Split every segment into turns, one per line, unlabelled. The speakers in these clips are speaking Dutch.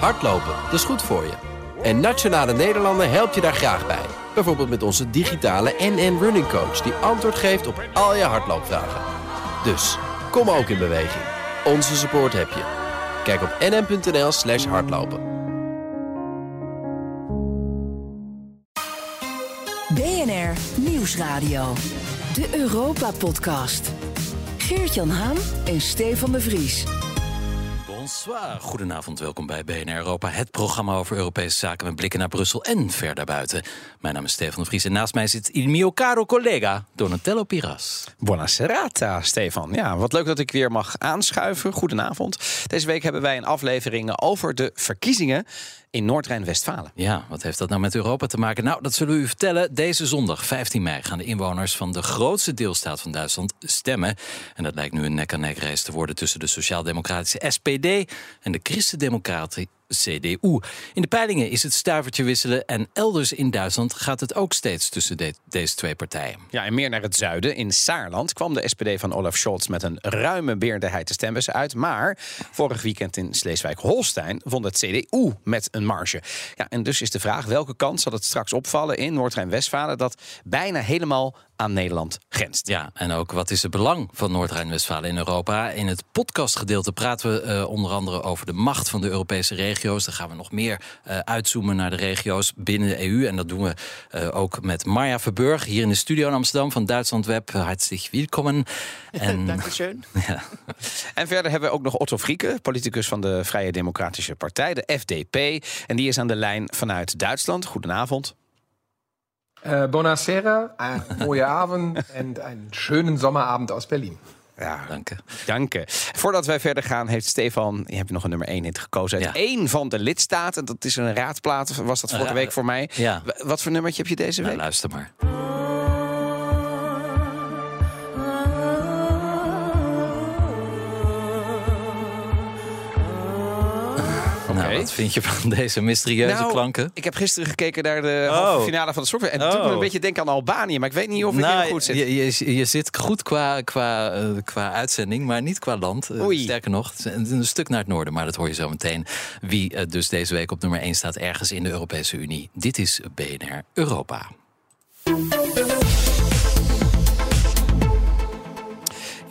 Hardlopen, dat is goed voor je. En Nationale Nederlanden helpt je daar graag bij. Bijvoorbeeld met onze digitale NN Running Coach... die antwoord geeft op al je hardloopvragen. Dus, kom ook in beweging. Onze support heb je. Kijk op nn.nl slash hardlopen.
BNR Nieuwsradio. De Europa-podcast. Geert-Jan Haan en Stefan de Vries.
Bonsoir. Goedenavond, welkom bij BNR Europa. Het programma over Europese zaken met blikken naar Brussel en ver daarbuiten. Mijn naam is Stefan de Vries en naast mij zit il mio caro collega Donatello Piras.
Buonasera, Stefan. Ja, wat leuk dat ik weer mag aanschuiven. Goedenavond. Deze week hebben wij een aflevering over de verkiezingen in Noord-Rijn-Westfalen.
Ja, wat heeft dat nou met Europa te maken? Nou, dat zullen we u vertellen. Deze zondag, 15 mei, gaan de inwoners van de grootste deelstaat van Duitsland stemmen. En dat lijkt nu een nek-aan-nek race te worden tussen de sociaal-democratische SPD en de christendemocratie CDU. In de peilingen is het stuivertje wisselen en elders in Duitsland gaat het ook steeds tussen de- deze twee partijen.
Ja, en meer naar het zuiden. In Saarland kwam de SPD van Olaf Scholz met een ruime meerderheid de stembus uit. Maar vorig weekend in Sleeswijk-Holstein vond het CDU met een marge. Ja, en dus is de vraag welke kant zal het straks opvallen in Noord-Rijn-Westfalen... dat bijna helemaal aan Nederland grenst.
Ja, en ook wat is het belang van Noord-Rijn-Westfalen in Europa? In het podcastgedeelte praten we eh, onder andere over de macht van de Europese regio's. Dan gaan we nog meer eh, uitzoomen naar de regio's binnen de EU. En dat doen we eh, ook met Marja Verburg hier in de studio in Amsterdam van Duitsland Web. Hartstikke welkom. En,
Dankeschön.
ja,
En verder hebben we ook nog Otto Frieke, politicus van de Vrije Democratische Partij, de FDP. En die is aan de lijn vanuit Duitsland. Goedenavond.
Äh, Buonasera, einen mooie Abend en einen schönen Sommerabend aus Berlin.
Ja,
dank je.
dank je. Voordat wij verder gaan, heeft Stefan, je hebt nog een nummer 1 hit gekozen uit
Ja.
één van de lidstaten. Dat is een raadplaat, was dat vorige week voor mij.
Ja.
Wat voor nummertje heb je deze
Nou,
week?
luister maar. Wat vind je van deze mysterieuze
Nou,
klanken?
Ik heb gisteren gekeken naar de
Oh.
halve finale van de Songfest. En doet me
Oh.
een beetje denken aan Albanië. Maar ik weet niet of ik
Nou,
goed zit.
Je, je, je zit goed qua, qua, eh, qua uitzending, maar niet qua land. Eh, sterker nog, het is een, een stuk naar het noorden, maar dat hoor je zo meteen. Wie eh, dus deze week op nummer 1 staat ergens in de Europese Unie. Dit is BNR Europa.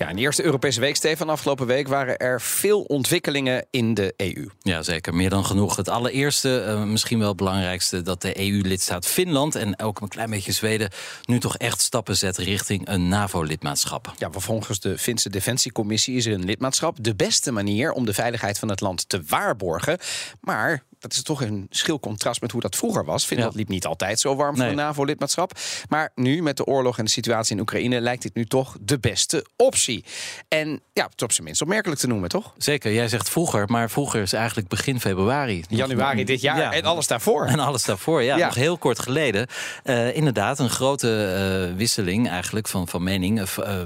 Ja, in de eerste Europese week, Stefan, afgelopen week waren er veel ontwikkelingen in de EU.
Ja, zeker. Meer dan genoeg. Het allereerste, eh, misschien wel het belangrijkste, dat de EU-lidstaat Finland en ook een klein beetje Zweden nu toch echt stappen zetten richting een NAVO-lidmaatschap.
Ja, volgens de Finse Defensiecommissie is er een lidmaatschap de beste manier om de veiligheid van het land te waarborgen. Maar dat is toch een schil contrast met hoe dat vroeger was. Finland
Ja.
liep niet altijd zo warm voor
Nee.
een NAVO-lidmaatschap. Maar nu, met de oorlog en de situatie in Oekraïne, lijkt dit nu toch de beste optie. En ja, het is op zijn minst opmerkelijk te noemen, toch?
Zeker, jij zegt vroeger, maar vroeger is eigenlijk begin februari.
Januari dit jaar
Ja.
en alles daarvoor.
En alles daarvoor, ja,
Ja.
nog heel kort geleden. Eh, inderdaad, een grote eh, wisseling eigenlijk van, van mening. Eh,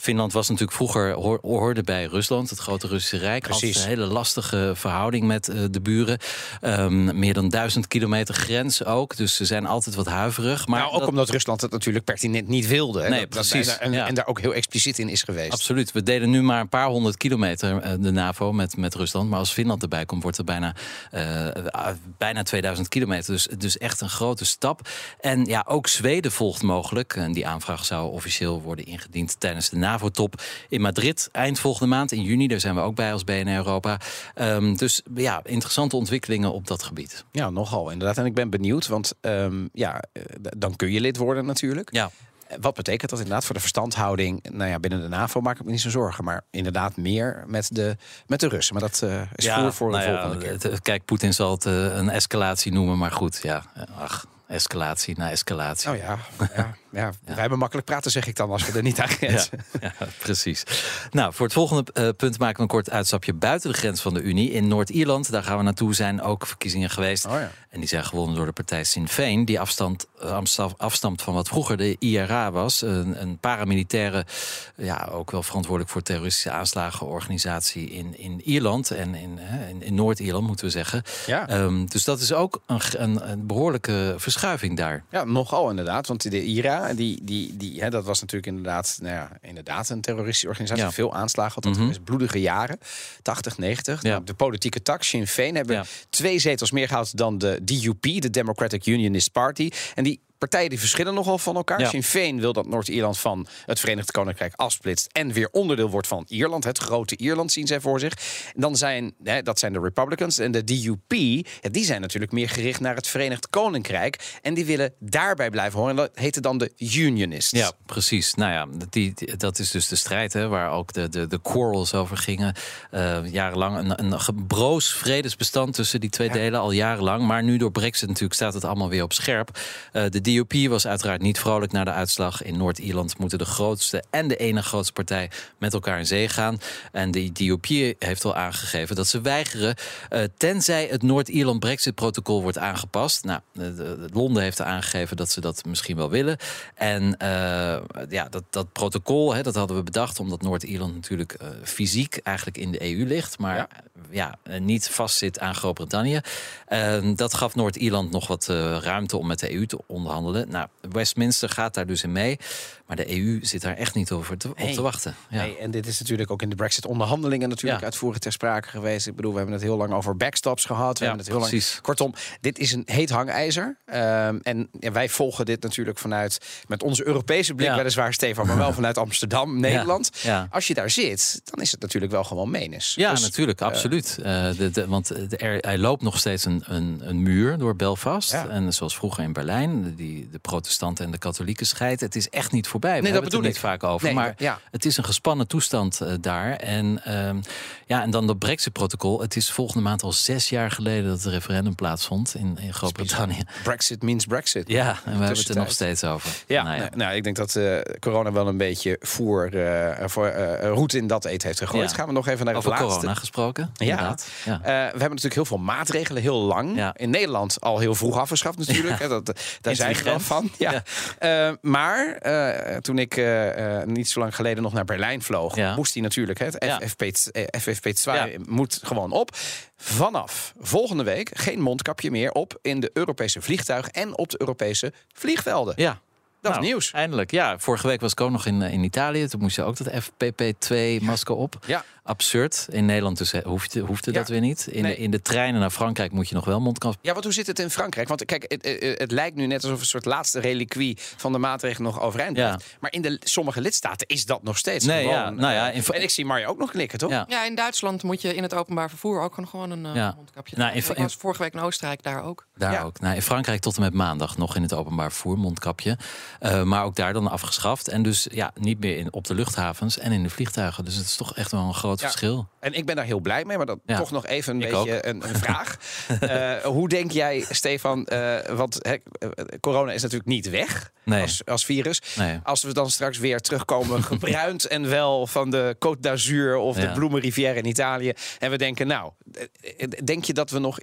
Finland was natuurlijk vroeger hoor- hoorde bij Rusland, het grote Russische Rijk. Had
Precies.
een hele lastige verhouding met eh, de buren. Ehm, meer dan duizend kilometer grens ook. Dus ze zijn altijd wat huiverig. Maar
nou, ook
dat-
omdat Rusland het natuurlijk pertinent niet wilde. hè.
Nee,
Dat- dat-
precies,
En,
ja.
en daar ook heel expliciet in is geweest.
Absoluut. We deden nu maar een paar honderd kilometer eh, de NAVO met, met Rusland. Maar als Finland erbij komt, wordt het bijna, eh, bijna 2000 kilometer. Dus, dus echt een grote stap. En ja, ook Zweden volgt mogelijk. En die aanvraag zou officieel worden ingediend tijdens de NAVO-top in Madrid. Eind volgende maand, in juni. Daar zijn we ook bij als BNR Europa. Ehm, dus ja, interessante ontwikkelingen op dat gebied.
Ja, nogal inderdaad. En ik ben benieuwd, want ehm, ja, eh, dan kun je lid worden natuurlijk.
Ja.
Eh, Wat betekent dat inderdaad voor de verstandhouding? Nou ja, binnen de NAVO maak ik me niet zo zorgen. Maar inderdaad meer met de, met de Russen. Maar dat eh, is voor, voor
nou
de
ja,
volgende keer.
Kijk, Poetin zal het een escalatie noemen. Maar goed, ja, ach, escalatie na escalatie.
Oh ja, ja, ja. wij hebben makkelijk praten, zeg ik dan, als we er niet aan grenzen.
Ja, precies. Nou, voor het volgende eh, punt maken we een kort uitstapje buiten de grens van de Unie. In Noord-Ierland, daar gaan we naartoe, zijn ook verkiezingen geweest.
Oh ja.
En die zijn gewonnen door de partij Sinn Féin, die afstand, afsta- afstamt van wat vroeger de IRA was. Een, een paramilitaire, ja, ook wel verantwoordelijk voor terroristische aanslagenorganisatie in, in Ierland. En in, in, in Noord-Ierland, moeten we zeggen.
Ja.
Ehm, dus dat is ook een, een, een behoorlijke verschil verschuiving daar.
Ja, nogal inderdaad. Want de IRA, die, die, die, hè, dat was natuurlijk inderdaad, nou ja, inderdaad een terroristische organisatie.
Ja.
Veel aanslagen had dat geweest. Bloedige jaren, 80, 90.
Ja.
Nou, de politieke tak, Sinn Féin, hebben twee zetels meer gehaald dan de DUP, de Democratic Unionist Party. En die partijen die verschillen nogal van elkaar.
Ja.
Sinn Féin wil dat Noord-Ierland van het Verenigd Koninkrijk afsplitst en weer onderdeel wordt van Ierland. Het grote Ierland zien zij voor zich. Dan zijn, hè, dat zijn de Republicans en de DUP, ja, die zijn natuurlijk meer gericht naar het Verenigd Koninkrijk. En die willen daarbij blijven horen. En dat heette dan de Unionists.
Ja, precies. Nou ja, die, die- dat is dus de strijd hè, waar ook de, de, de quarrels over gingen. Eh, jarenlang een, een gebroos vredesbestand tussen die twee delen, al jarenlang. Maar nu door Brexit natuurlijk staat het allemaal weer op scherp. Eh, de DUP was uiteraard niet vrolijk na de uitslag. In Noord-Ierland moeten de grootste en de ene grootste partij met elkaar in zee gaan. En de DUP heeft al aangegeven dat ze weigeren, eh, tenzij het Noord-Ierland Brexit-protocol wordt aangepast. Nou, de- de- Londen heeft aangegeven dat ze dat misschien wel willen. En eh, ja, dat, dat protocol, hè, dat hadden we bedacht, omdat Noord-Ierland natuurlijk eh, fysiek eigenlijk in de EU ligt, maar
Ja.
ja. eh, niet vastzit aan Groot-Brittannië. Eh, dat gaf Noord-Ierland nog wat eh, ruimte om met de EU te onderhandelen. Nou, Westminster gaat daar dus in mee, maar de EU zit daar echt niet over te, op
Nee.
te wachten. Ja.
Nee, en dit is natuurlijk ook in de Brexit-onderhandelingen natuurlijk
Ja.
uitvoerig ter sprake geweest. Ik bedoel, we hebben het heel lang over backstops gehad. We
Ja,
hebben het heel lang.
precies.
Kortom, dit is een heet hangijzer. Ehm, en wij volgen dit natuurlijk vanuit met onze Europese blik, weliswaar, Stefan, maar wel vanuit Amsterdam, Nederland. Als je daar zit, dan is het natuurlijk wel gewoon menens.
Ja,
Dus,
natuurlijk, absoluut. Eh, de, de- want de, er, er loopt nog steeds een, een, een muur door Belfast. En zoals vroeger in Berlijn, die de protestanten en de katholieken scheidt. Het is echt niet voorbij. We
dat
hebben het er
bedoel
niet
ik.
vaak over.
Nee,
maar
ja.
het is een gespannen toestand eh, daar. En, ehm, ja, en dan dat Brexit-protocol. Het is volgende maand al zes jaar geleden dat het referendum plaatsvond in, in Groot-Brittannië.
Brexit means Brexit.
Ja, en we hebben het er nog steeds over.
Ja,
Nou
nou, nou, ik denk dat eh, corona wel een beetje voer, eh, voor, eh, roet in dat eten heeft gegooid.
Ja.
Gaan we nog even naar
Over
het laatste.
corona gesproken.
Ja.
inderdaad. Ja.
We hebben natuurlijk heel veel maatregelen, heel lang.
Ja.
In Nederland al heel vroeg afgeschaft natuurlijk. Dat, daar zijn we van. Ja. Maar toen ik eh, eh, niet zo lang geleden nog naar Berlijn vloog...
Ja.
moest hij natuurlijk, hè, het
Ja.
FFP, eh, FFP2
Ja.
moet gewoon op. Vanaf volgende week geen mondkapje meer op in de Europese vliegtuigen... en op de Europese vliegvelden.
ja.
Dat
Nou,
is nieuws.
Eindelijk, ja. Vorige week was ik ook nog in, eh, in Italië. Toen moest je ook dat FPP2-masker op.
Ja.
Absurd. In Nederland dus eh, hoefde, hoefde
Ja.
dat weer niet. In,
Nee.
de, in de treinen naar Frankrijk moet je nog wel mondkapje.
Ja, want hoe zit het in Frankrijk? Want kijk, het, het, het lijkt nu net alsof een soort laatste reliquie van de maatregelen nog overeind
Ja.
blijft. Maar in de sommige lidstaten is dat nog steeds
Nee,
gewoon.
ja, nou ja,
eh,
in Fra-
en ik zie Mario ook nog knikken, toch?
Ja.
Ja, in Duitsland moet je in het openbaar vervoer ook gewoon een eh,
Ja.
mondkapje
Nou, in-
Ik was vorige week in Oostenrijk daar ook.
Daar
Ja.
ook. Nou, in Frankrijk tot en met maandag nog in het openbaar vervoer, mondkapje. Eh, maar ook daar dan afgeschaft. En dus ja, niet meer in, op de luchthavens en in de vliegtuigen. Dus het is toch echt wel een groot Verschil.
En ik ben daar heel blij mee, maar dat toch nog even een
Ik
beetje een, een vraag. Eh, hoe denk jij, Stefan, eh, want eh, corona is natuurlijk niet weg
Nee.
als, als virus.
Nee.
Als we dan straks weer terugkomen, gebruind en wel van de Côte d'Azur of de. Bloemenrivière in Italië. En we denken, nou, denk je dat we nog,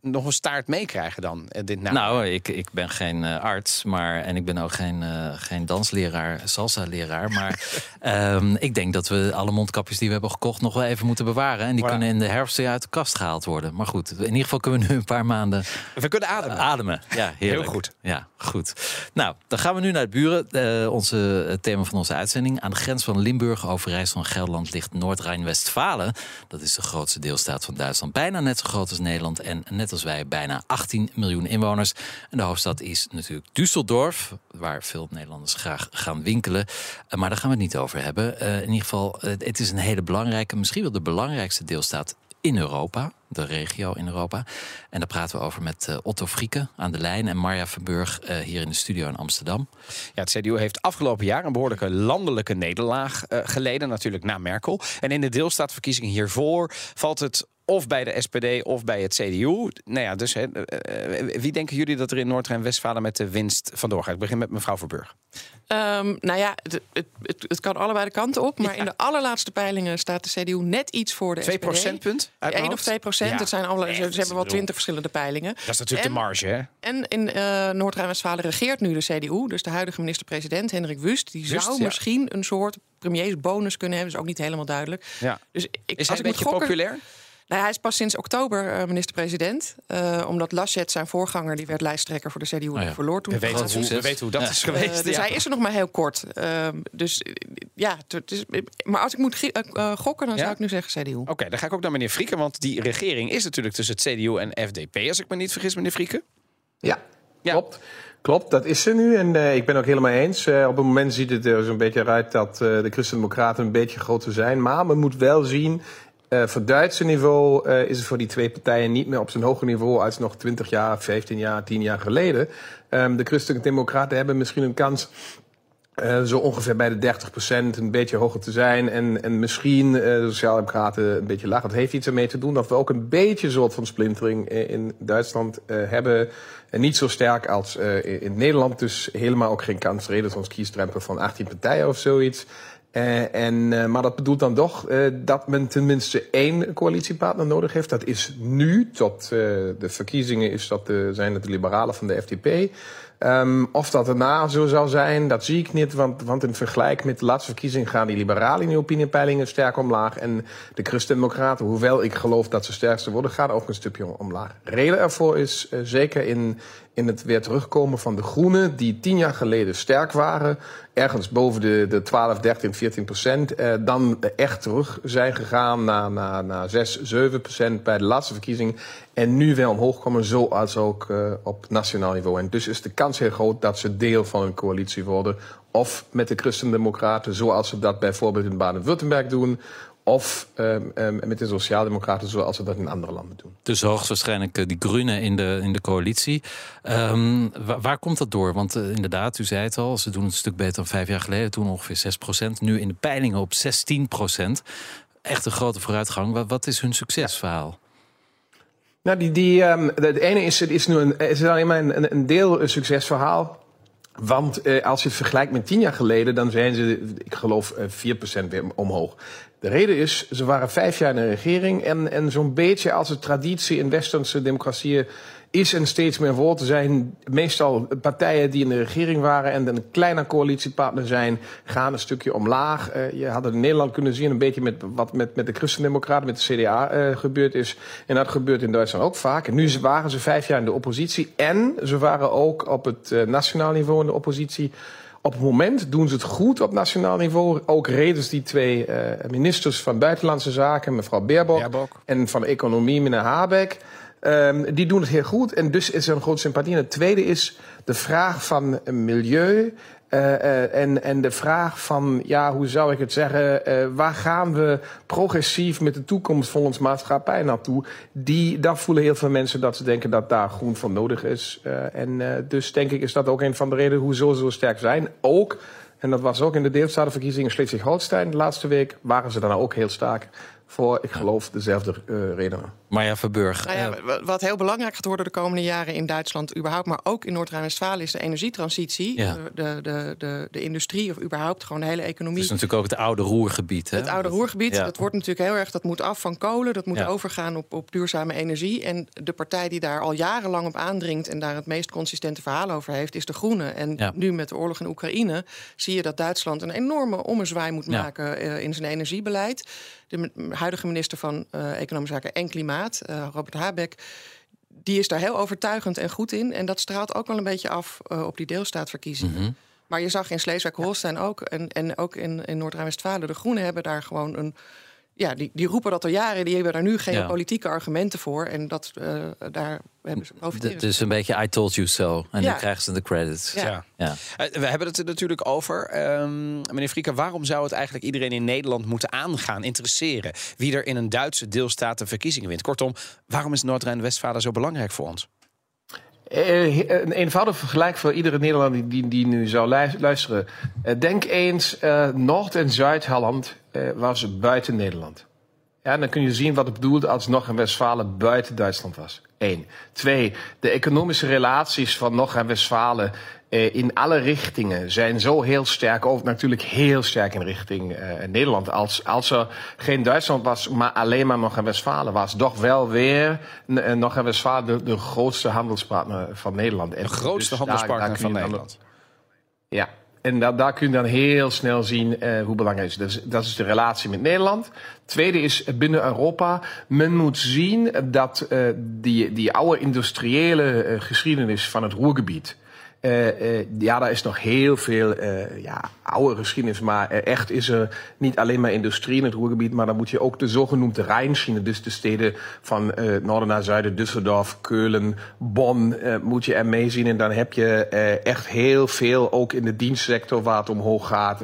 nog een staart meekrijgen dan? eh, Dit?
Nou, ik, ik ben geen eh, arts, maar, en ik ben ook geen, eh, geen dansleraar, salsa-leraar. Maar ehm, ik denk dat we alle mondkapjes die we hebben gekocht nog wel even moeten bewaren. En die
Voilà.
kunnen in de herfst weer uit de kast gehaald worden. Maar goed, in ieder geval kunnen we nu een paar maanden
we kunnen ademen.
ademen. Ja, heerlijk.
Heel goed.
Ja, goed. Nou, dan gaan we nu naar het buren. Onze, het thema van onze uitzending. Aan de grens van Limburg, Overijssel en Gelderland ligt Noord-Rijn-Westfalen. Dat is de grootste deelstaat van Duitsland. Bijna net zo groot als Nederland. En net als wij bijna 18 miljoen inwoners. En de hoofdstad is natuurlijk Düsseldorf. Waar veel Nederlanders graag gaan winkelen. Eh, maar daar gaan we het niet over hebben. Eh, in ieder geval, eh, het is een hele belangrijke, misschien wel de belangrijkste deelstaat in Europa, de regio in Europa. En daar praten we over met Otto Frieke aan de lijn en Marja Verburg eh, hier in de studio in Amsterdam.
Ja, het CDU heeft afgelopen jaar een behoorlijke landelijke nederlaag geleden, natuurlijk na Merkel. En in de deelstaatverkiezingen hiervoor valt het of bij de SPD of bij het CDU. Nou ja, dus hè, eh, eh, wie denken jullie dat er in Noord-Rijn-Westfalen met de winst vandoor gaat? Ik begin met mevrouw Verburg.
Ehm, nou ja, het, het, het, het kan allebei de kanten op. Maar in de allerlaatste peilingen staat de CDU net iets voor de
2
SPD.
procentpunt? uit mijn
1 of
hoofd?
2 procent.
Ja.
Dat zijn alle, ze, hebben wel twintig verschillende peilingen.
Dat is natuurlijk
En-
de marge, hè?
En in eh Noord-Rijn-Westfalen regeert nu de CDU. Dus de huidige minister-president, Hendrik Wust... die
Wust,
zou
ja.
misschien een soort premiersbonus kunnen hebben. is ook niet helemaal duidelijk.
Ja.
Dus ik,
Is hij
als
een
ik moet
beetje
gokken,
populair?
Nou, hij is pas sinds oktober uh, minister-president. Uh, omdat Laschet, zijn voorganger, die werd lijsttrekker voor de CDU
Oh ja.
verloor toen.
We weten, hoe, we weten hoe dat
Ja.
is
Eh,
geweest.
dus
ja.
hij is er nog maar heel kort. Ehm, dus eh, ja, het is, maar als ik moet eh, eh, gokken, dan
Ja?
zou ik nu zeggen CDU.
Oké, dan ga ik ook naar meneer Frieken, want die regering is natuurlijk tussen het CDU en FDP, als ik me niet vergis, meneer Frieken.
Ja,
Ja.
klopt. Klopt, dat is ze nu. En eh, ik ben ook helemaal eens. Eh, op het moment ziet het er zo'n beetje uit dat eh, de Christen-Democraten een beetje groter zijn. Maar men moet wel zien, eh voor Duitse niveau eh, is het voor die twee partijen niet meer op zo'n hoger niveau als nog 20 jaar, 15 jaar, 10 jaar geleden. Ehm, de Christen-Democraten hebben misschien een kans eh, zo ongeveer bij de 30% een beetje hoger te zijn. En, en misschien eh, de Sociaaldemocraten een beetje lager. Dat heeft iets ermee te doen dat we ook een beetje een soort van splintering in Duitsland hebben. En niet zo sterk als in Nederland. Dus helemaal ook geen kans. Reden zoals kiesdrempel van 18 partijen of zoiets. Eh, en, eh, maar dat bedoelt dan toch eh, dat men tenminste één coalitiepartner nodig heeft. Dat is nu, tot de verkiezingen is dat de, zijn het de liberalen van de FDP. Ehm, of dat daarna zo zou zijn, dat zie ik niet. Want, want in vergelijk met de laatste verkiezingen gaan die liberalen in de opiniepeilingen sterk omlaag. En de Christen-Democraten, hoewel ik geloof dat ze sterkste worden, gaan ook een stukje omlaag. Reden ervoor is zeker in, in het weer terugkomen van de Groenen, die tien jaar geleden sterk waren. Ergens boven de, de 12, 13, 14 procent. Eh, dan echt terug zijn gegaan naar, naar, naar 6, 7 procent bij de laatste verkiezing. En nu weer omhoog komen, zoals ook eh, op nationaal niveau. En dus is de kans heel groot dat ze deel van een coalitie worden. Of met de Christendemocraten, zoals ze dat bijvoorbeeld in Baden-Württemberg doen. Of ehm, ehm, met de Sociaaldemocraten, zoals ze dat in andere landen doen.
Dus hoogstwaarschijnlijk eh, die Groenen in de, in de coalitie. Ehm, wa- waar, komt dat door? Want eh, inderdaad, u zei het al, ze doen het een stuk beter dan vijf jaar geleden. Toen ongeveer 6% Nu in de peilingen op 16% Echt een grote vooruitgang. Wat, wat is hun succesverhaal?
Nou, die, die, de ene is, het is nu een, is alleen maar een, een- deel een succesverhaal. Want eh, als je het vergelijkt met tien jaar geleden, dan zijn ze, ik geloof, eh, 4% weer omhoog. De reden is, ze waren vijf jaar in de regering. En, en zo'n beetje als de traditie in westerse democratieën is en steeds meer te zijn. Meestal partijen die in de regering waren en een kleine coalitiepartner zijn, gaan een stukje omlaag. Eh, je had het in Nederland kunnen zien, een beetje met wat met, met de Christendemocraten, met de CDA eh, gebeurd is. En dat gebeurt in Duitsland ook vaak. En nu waren ze vijf jaar in de oppositie. En ze waren ook op het eh, nationaal niveau in de oppositie. Op het moment doen ze het goed op nationaal niveau. Ook redens die twee eh, ministers van Buitenlandse Zaken, mevrouw Baerbock,
Baerbock.
en van Economie, meneer Habeck. Ehm, die doen het heel goed en dus is er een grote sympathie. En het tweede is de vraag van milieu. Eh, eh, en, en de vraag van, ja, hoe zou ik het zeggen, eh, waar gaan we progressief met de toekomst van ons maatschappij naartoe? Die, daar voelen heel veel mensen dat ze denken dat daar groen voor nodig is. En dus denk ik is dat ook een van de redenen hoezo ze zo sterk zijn. Ook, en dat was ook in de deelstatenverkiezingen in Schleswig-Holstein de laatste week, waren ze dan ook heel sterk voor, ik geloof, dezelfde redenen.
Marja Verburg.
Nou ja,
eh,
wa- wat heel belangrijk gaat worden de komende jaren in Duitsland überhaupt, maar ook in Noord-Rijn-Westfalen, is de energietransitie.
Ja.
De, de, de, de industrie of überhaupt gewoon de hele economie.
het is natuurlijk ook het oude roergebied. Hè?
Het oude roergebied,
Ja.
dat wordt natuurlijk heel erg, dat moet af van kolen, dat moet overgaan op, op duurzame energie. En de partij die daar al jarenlang op aandringt en daar het meest consistente verhaal over heeft, is de Groene. En nu met de oorlog in Oekraïne zie je dat Duitsland een enorme ommezwaai moet maken eh, in zijn energiebeleid. De huidige minister van eh, Economische Zaken en Klimaat, eh, Robert Habeck. Die is daar heel overtuigend en goed in. En dat straalt ook wel een beetje af eh, op die deelstaatverkiezingen.
Mhm.
Maar je zag in Sleeswijk-Holstein ook en, en ook in, in Noord-Rijn-Westfalen... de Groenen hebben daar gewoon een... Ja, die, die roepen dat al jaren. Die hebben daar nu geen
Ja.
politieke argumenten voor. En dat, eh, daar hebben ze profiteren.
Het is een beetje I told you so. En
Ja.
dan krijgen ze de credits.
Ja.
Ja.
Ja.
Eh, we hebben het er natuurlijk over. Ehm, meneer Frieken, waarom zou het eigenlijk iedereen in Nederland moeten aangaan, interesseren? Wie er in een Duitse deelstaat de verkiezingen wint? Kortom, waarom is Noord-Rijn-Westfalen zo belangrijk voor ons?
Eh, een eenvoudig vergelijk voor iedere Nederlander die, die nu zou lu- luisteren. Eh, denk eens, eh, Noord- en Zuid-Holland eh, was buiten Nederland. Ja, dan kun je zien wat het bedoelt als Noord- en Westfalen buiten Duitsland was. Eén. Twee, de economische relaties van Noord- en Westfalen eh, in alle richtingen zijn zo heel sterk. Ook natuurlijk heel sterk in richting eh, Nederland. Als, als er geen Duitsland was, maar alleen maar Noord- en Westfalen was, toch wel weer eh, Noord- en Westfalen de, de grootste handelspartner van Nederland. En
De grootste
dus
handelspartner
daar
van Nederland.
ja. En da daar kun je dan heel snel zien uh, hoe belangrijk het is. Dus, dat is de relatie met Nederland. Tweede is binnen Europa. Men moet zien dat uh, die, die oude industriële geschiedenis van het Roergebied uh, uh, ja, daar is nog heel veel uh, ja, oude geschiedenis. Maar echt is er niet alleen maar industrie in het Roergebied. Maar dan moet je ook de zogenoemde Rijnschiene. Dus de steden van noorden naar zuiden. Düsseldorf, Keulen, Bonn moet je er mee zien. En dan heb je echt heel veel ook in de dienstsector waar het omhoog gaat.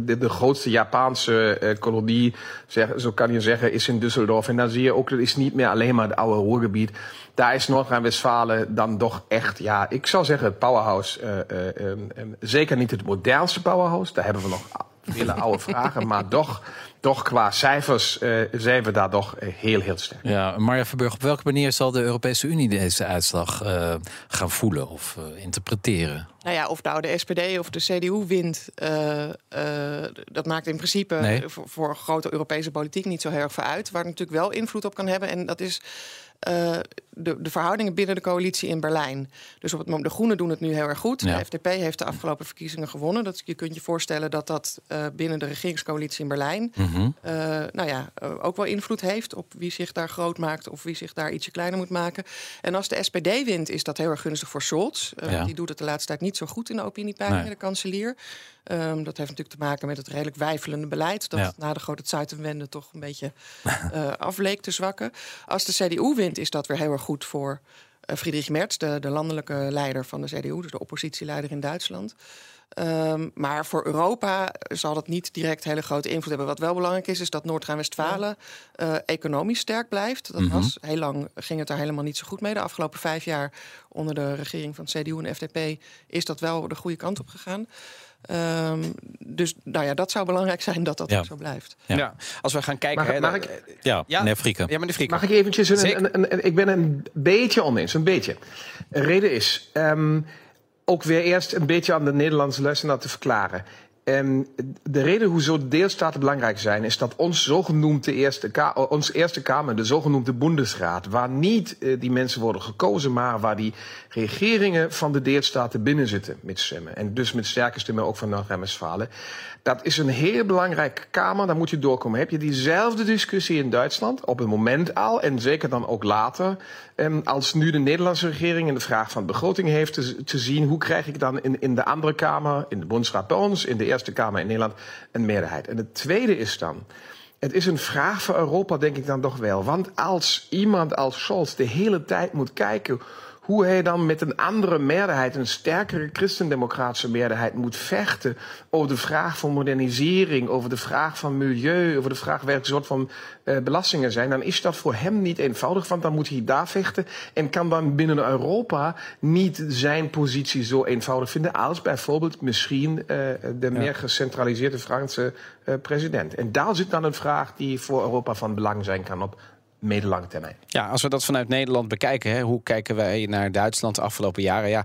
De, de grootste Japanse kolonie, zeg, zo kan je zeggen, is in Düsseldorf. En dan zie je ook, dat is niet meer alleen maar het oude Roergebied daar is Noord-Rijn-Westfalen dan toch echt, ja, ik zou zeggen het powerhouse. Uh, uh, zeker niet het modernste powerhouse. Daar hebben we nog vele oude vragen. Maar toch, toch qua cijfers uh, zijn we daar toch heel, heel sterk.
Ja, Marja Verburg, op welke manier zal de Europese Unie deze uitslag gaan voelen of interpreteren?
Nou ja, of nou de SPD of de CDU wint, dat maakt in principe voor, voor grote Europese politiek niet zo heel erg veel uit. Waar het natuurlijk wel invloed op kan hebben. En dat is uh, de, de, verhoudingen binnen de coalitie in Berlijn. Dus op het moment, de Groenen doen het nu heel erg goed. De FDP heeft de afgelopen verkiezingen gewonnen. Dat, je kunt je voorstellen dat dat uh, binnen de regeringscoalitie in Berlijn mm -hmm. uh, nou ja, ook wel invloed heeft op wie zich daar groot maakt of wie zich daar ietsje kleiner moet maken. En als de SPD wint, is dat heel erg gunstig voor Scholz. Ja. Die doet het de laatste tijd niet zo goed in de opiniepeilingen, nee. de kanselier. Um, dat heeft natuurlijk te maken met het redelijk wijfelende beleid. Dat ja. na de grote Zuidenwende toch een beetje uh, afleek te zwakken. Als de CDU wint, is dat weer heel erg goed voor uh, Friedrich Merz, de, de, landelijke leider van de CDU, dus de oppositieleider in Duitsland. Um, maar voor Europa zal dat niet direct hele grote invloed hebben. Wat wel belangrijk is, is dat Noord-Rijn-Westfalen uh, economisch sterk blijft. Dat mm -hmm. was heel lang ging het daar helemaal niet zo goed mee. De afgelopen vijf jaar onder de regering van CDU en FDP is dat wel de goede kant op gegaan. Um, dus nou ja, dat zou belangrijk zijn dat dat ja. zo blijft.
Ja. ja. als we gaan kijken.
Mag,
hè,
mag ik,
ja, ja, meneer Frieken.
Ja, meneer Frieken.
Mag ik eventjes een, een, een, een, Ik ben een beetje oneens, een beetje. De reden is. Um, ook weer eerst een beetje aan de Nederlandse luisteraar te verklaren. En de reden hoezo deelstaten belangrijk zijn, is dat ons zogenoemde eerste, ka ons eerste Kamer, de zogenoemde Bundesraad, waar niet uh, die mensen worden gekozen, maar waar die regeringen van de deelstaten binnen zitten met stemmen. En dus met sterke stemmen ook van Noord-Rijn-Westfalen. Dat is een heel belangrijke Kamer, daar moet je doorkomen. Heb je diezelfde discussie in Duitsland, op het moment al, en zeker dan ook later, um, als nu de Nederlandse regering in de vraag van begroting heeft te, te zien, hoe krijg ik dan in, in de andere Kamer, in de Bundesraad bij ons, in de Eerste Kamer in Nederland, een meerderheid. En het tweede is dan, het is een vraag voor Europa, denk ik dan toch wel. Want als iemand als Scholz de hele tijd moet kijken hoe hij dan met een andere meerderheid, een sterkere christendemocratische meerderheid, moet vechten over de vraag van modernisering, over de vraag van milieu, over de vraag welke soort van uh, belastingen zijn, dan is dat voor hem niet eenvoudig, want dan moet hij daar vechten en kan dan binnen Europa niet zijn positie zo eenvoudig vinden als bijvoorbeeld misschien uh, de meer gecentraliseerde Franse uh, president. En daar zit dan een vraag die voor Europa van belang zijn kan op middellange termijn.
Ja, als we dat vanuit Nederland bekijken, hè, hoe kijken wij naar Duitsland de afgelopen jaren? Ja,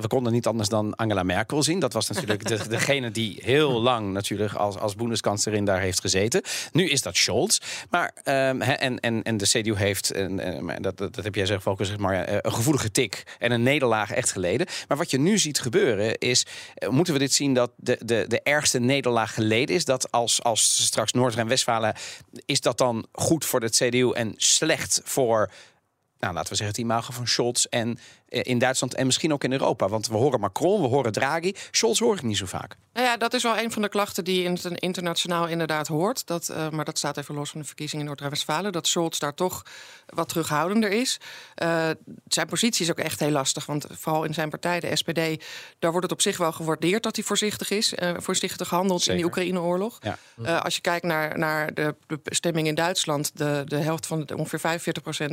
we konden niet anders dan Angela Merkel zien. Dat was natuurlijk de, degene die heel lang natuurlijk als, als boendeskanslerin daar heeft gezeten. Nu is dat Scholz. Maar, um, en, en, en de CDU heeft, en, dat, dat, heb jij zelf ook gezegd, maar eh, een gevoelige tik en een nederlaag echt geleden. Maar wat je nu ziet gebeuren is, eh, moeten we dit zien dat de, de, de ergste nederlaag geleden is? Dat als, als straks Noord-Rijn-Westfalen, is dat dan goed voor de CDU en slecht voor nou, laten we zeggen, het imago van Scholz en in Duitsland en misschien ook in Europa. Want we horen Macron, we horen Draghi. Scholz hoor ik niet zo vaak.
Nou ja, dat is wel een van de klachten die je internationaal inderdaad hoort. Dat, uh, maar dat staat even los van de verkiezingen in Noord-Rijn-Westfalen. Dat Scholz daar toch wat terughoudender is. Uh, zijn positie is ook echt heel lastig. Want vooral in zijn partij, de SPD, daar wordt het op zich wel gewaardeerd dat hij voorzichtig is. Uh, voorzichtig handelt Zeker. in de Oekraïne-oorlog. Ja. als je kijkt naar, naar de, de, stemming in Duitsland, de, de helft van de, ongeveer 45%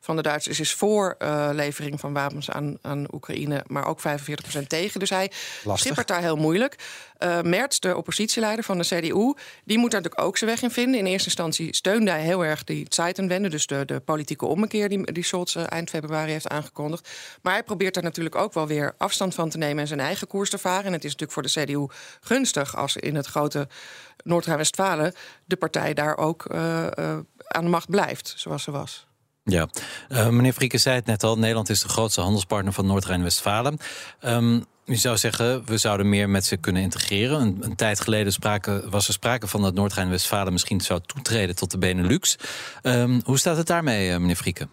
van de Duitsers is voor levering van wapens aan, aan Oekraïne, maar ook 45% tegen. Dus hij schippert daar heel moeilijk. Uh, Merz, de oppositieleider van de CDU, die moet daar natuurlijk ook zijn weg in vinden. In eerste instantie steunde hij heel erg die Zeitenwende, dus de, de politieke ommekeer die, die Scholz uh, eind februari heeft aangekondigd. Maar hij probeert daar natuurlijk ook wel weer afstand van te nemen en zijn eigen koers te varen. En het is natuurlijk voor de CDU gunstig als in het grote Noord-Rijn-Westfalen de partij daar ook uh, aan de macht blijft, zoals ze was.
Ja, uh, meneer Frieken zei het net al. Nederland is de grootste handelspartner van Noord-Rijn-Westfalen. Um, Je zou zeggen, we zouden meer met ze kunnen integreren. Een, tijd geleden was er sprake van dat Noord-Rijn-Westfalen misschien zou toetreden tot de Benelux. Um, hoe staat het daarmee, meneer Frieken?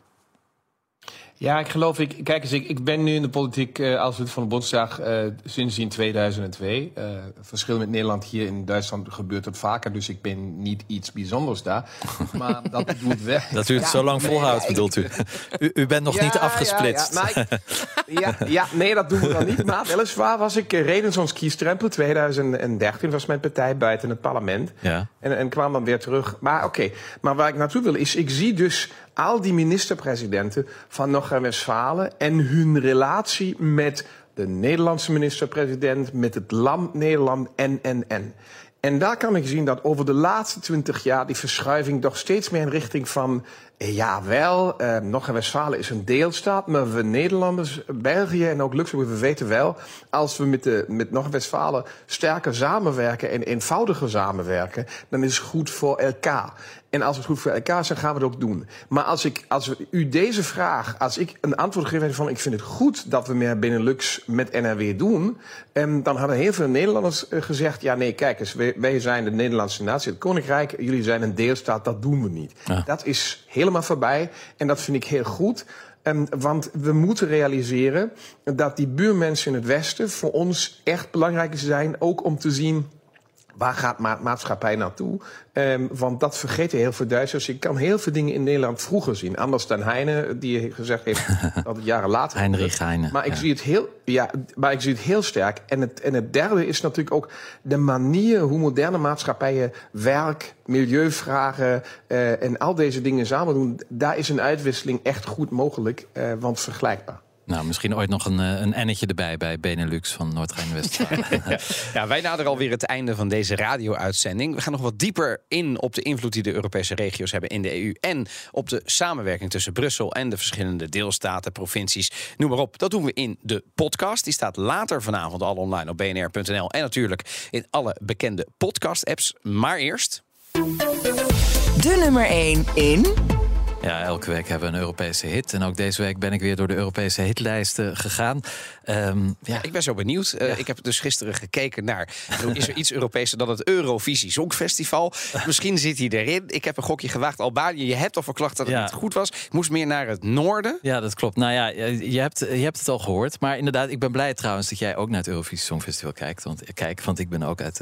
Ja, ik geloof, ik, kijk eens, ik, ik ben nu in de politiek uh, als lid van de Bondsdag uh, sinds in 2002. Uh, verschil met Nederland hier in Duitsland gebeurt het vaker, dus ik ben niet iets bijzonders daar. Maar dat doet wel.
Dat u het ja, zo lang volhoudt, nee, bedoelt u. u. u? bent nog
ja,
niet afgesplitst.
Ja, ja. Ik, ja, nee, dat doen we dan niet. Maar weliswaar was ik redens ons kiestrempel 2013 was mijn partij buiten het parlement.
Ja.
En, en kwam dan weer terug. Maar oké, okay. maar waar ik naartoe wil is, ik zie dus al die minister-presidenten van Noord-Rijn-Westfalen en hun relatie met de Nederlandse minister-president, met het land Nederland en, en, en. En daar kan ik zien dat over de laatste twintig jaar die verschuiving toch steeds meer in richting van. Ja, wel, eh, Noord-Rijn-Westfalen is een deelstaat, maar we Nederlanders, België en ook Luxemburg, we weten wel, als we met, de, met Noord-Westfalen sterker samenwerken en eenvoudiger samenwerken, dan is het goed voor elkaar. En als het goed voor elkaar is, dan gaan we het ook doen. Maar als ik, als u deze vraag, als ik een antwoord geef van ik vind het goed dat we meer Benelux met NRW doen, en dan hadden heel veel Nederlanders gezegd, ja nee, kijk eens, wij, wij zijn de Nederlandse natie, het Koninkrijk, jullie zijn een deelstaat, dat doen we niet.
Ja.
Dat is helemaal voorbij en dat vind ik heel goed. Um, want we moeten realiseren dat die buurmensen in het Westen voor ons echt belangrijk zijn, ook om te zien waar gaat ma maatschappij naartoe? Um, want dat vergeten heel veel Duitsers. Ik kan heel veel dingen in Nederland vroeger zien. Anders dan Heine, die gezegd heeft dat het jaren later.
Heinrich Heine.
Maar ik,
ja.
zie het heel, ja, maar ik zie het heel sterk. En het, en het derde is natuurlijk ook de manier hoe moderne maatschappijen werk, milieuvragen uh, en al deze dingen samen doen. Daar is een uitwisseling echt goed mogelijk, uh, want vergelijkbaar.
Nou, misschien ooit nog een, een ennetje erbij bij Benelux van Noord-Rijn-Westfalen.
ja, ja, wij naderen alweer het einde van deze radio-uitzending. We gaan nog wat dieper in op de invloed die de Europese regio's hebben in de EU. En op de samenwerking tussen Brussel en de verschillende deelstaten, provincies, noem maar op. Dat doen we in de podcast. Die staat later vanavond al online op bnr.nl. En natuurlijk in alle bekende podcast-apps. Maar eerst.
De nummer 1 in.
Ja, elke week hebben we een Europese hit. En ook deze week ben ik weer door de Europese hitlijsten gegaan. Um, ja.
Ik ben zo benieuwd. Uh, ja. Ik heb dus gisteren gekeken naar... is er iets Europese dan het Eurovisie Songfestival? Misschien zit hij erin. Ik heb een gokje gewaagd. Albanië, je hebt al verklacht dat het
Ja.
niet goed was. Ik moest meer naar het noorden.
Ja, dat klopt. Nou ja, je hebt, je hebt het al gehoord. Maar inderdaad, ik ben blij trouwens dat jij ook naar het Eurovisie Songfestival kijkt. Want, kijk, want ik ben ook uit,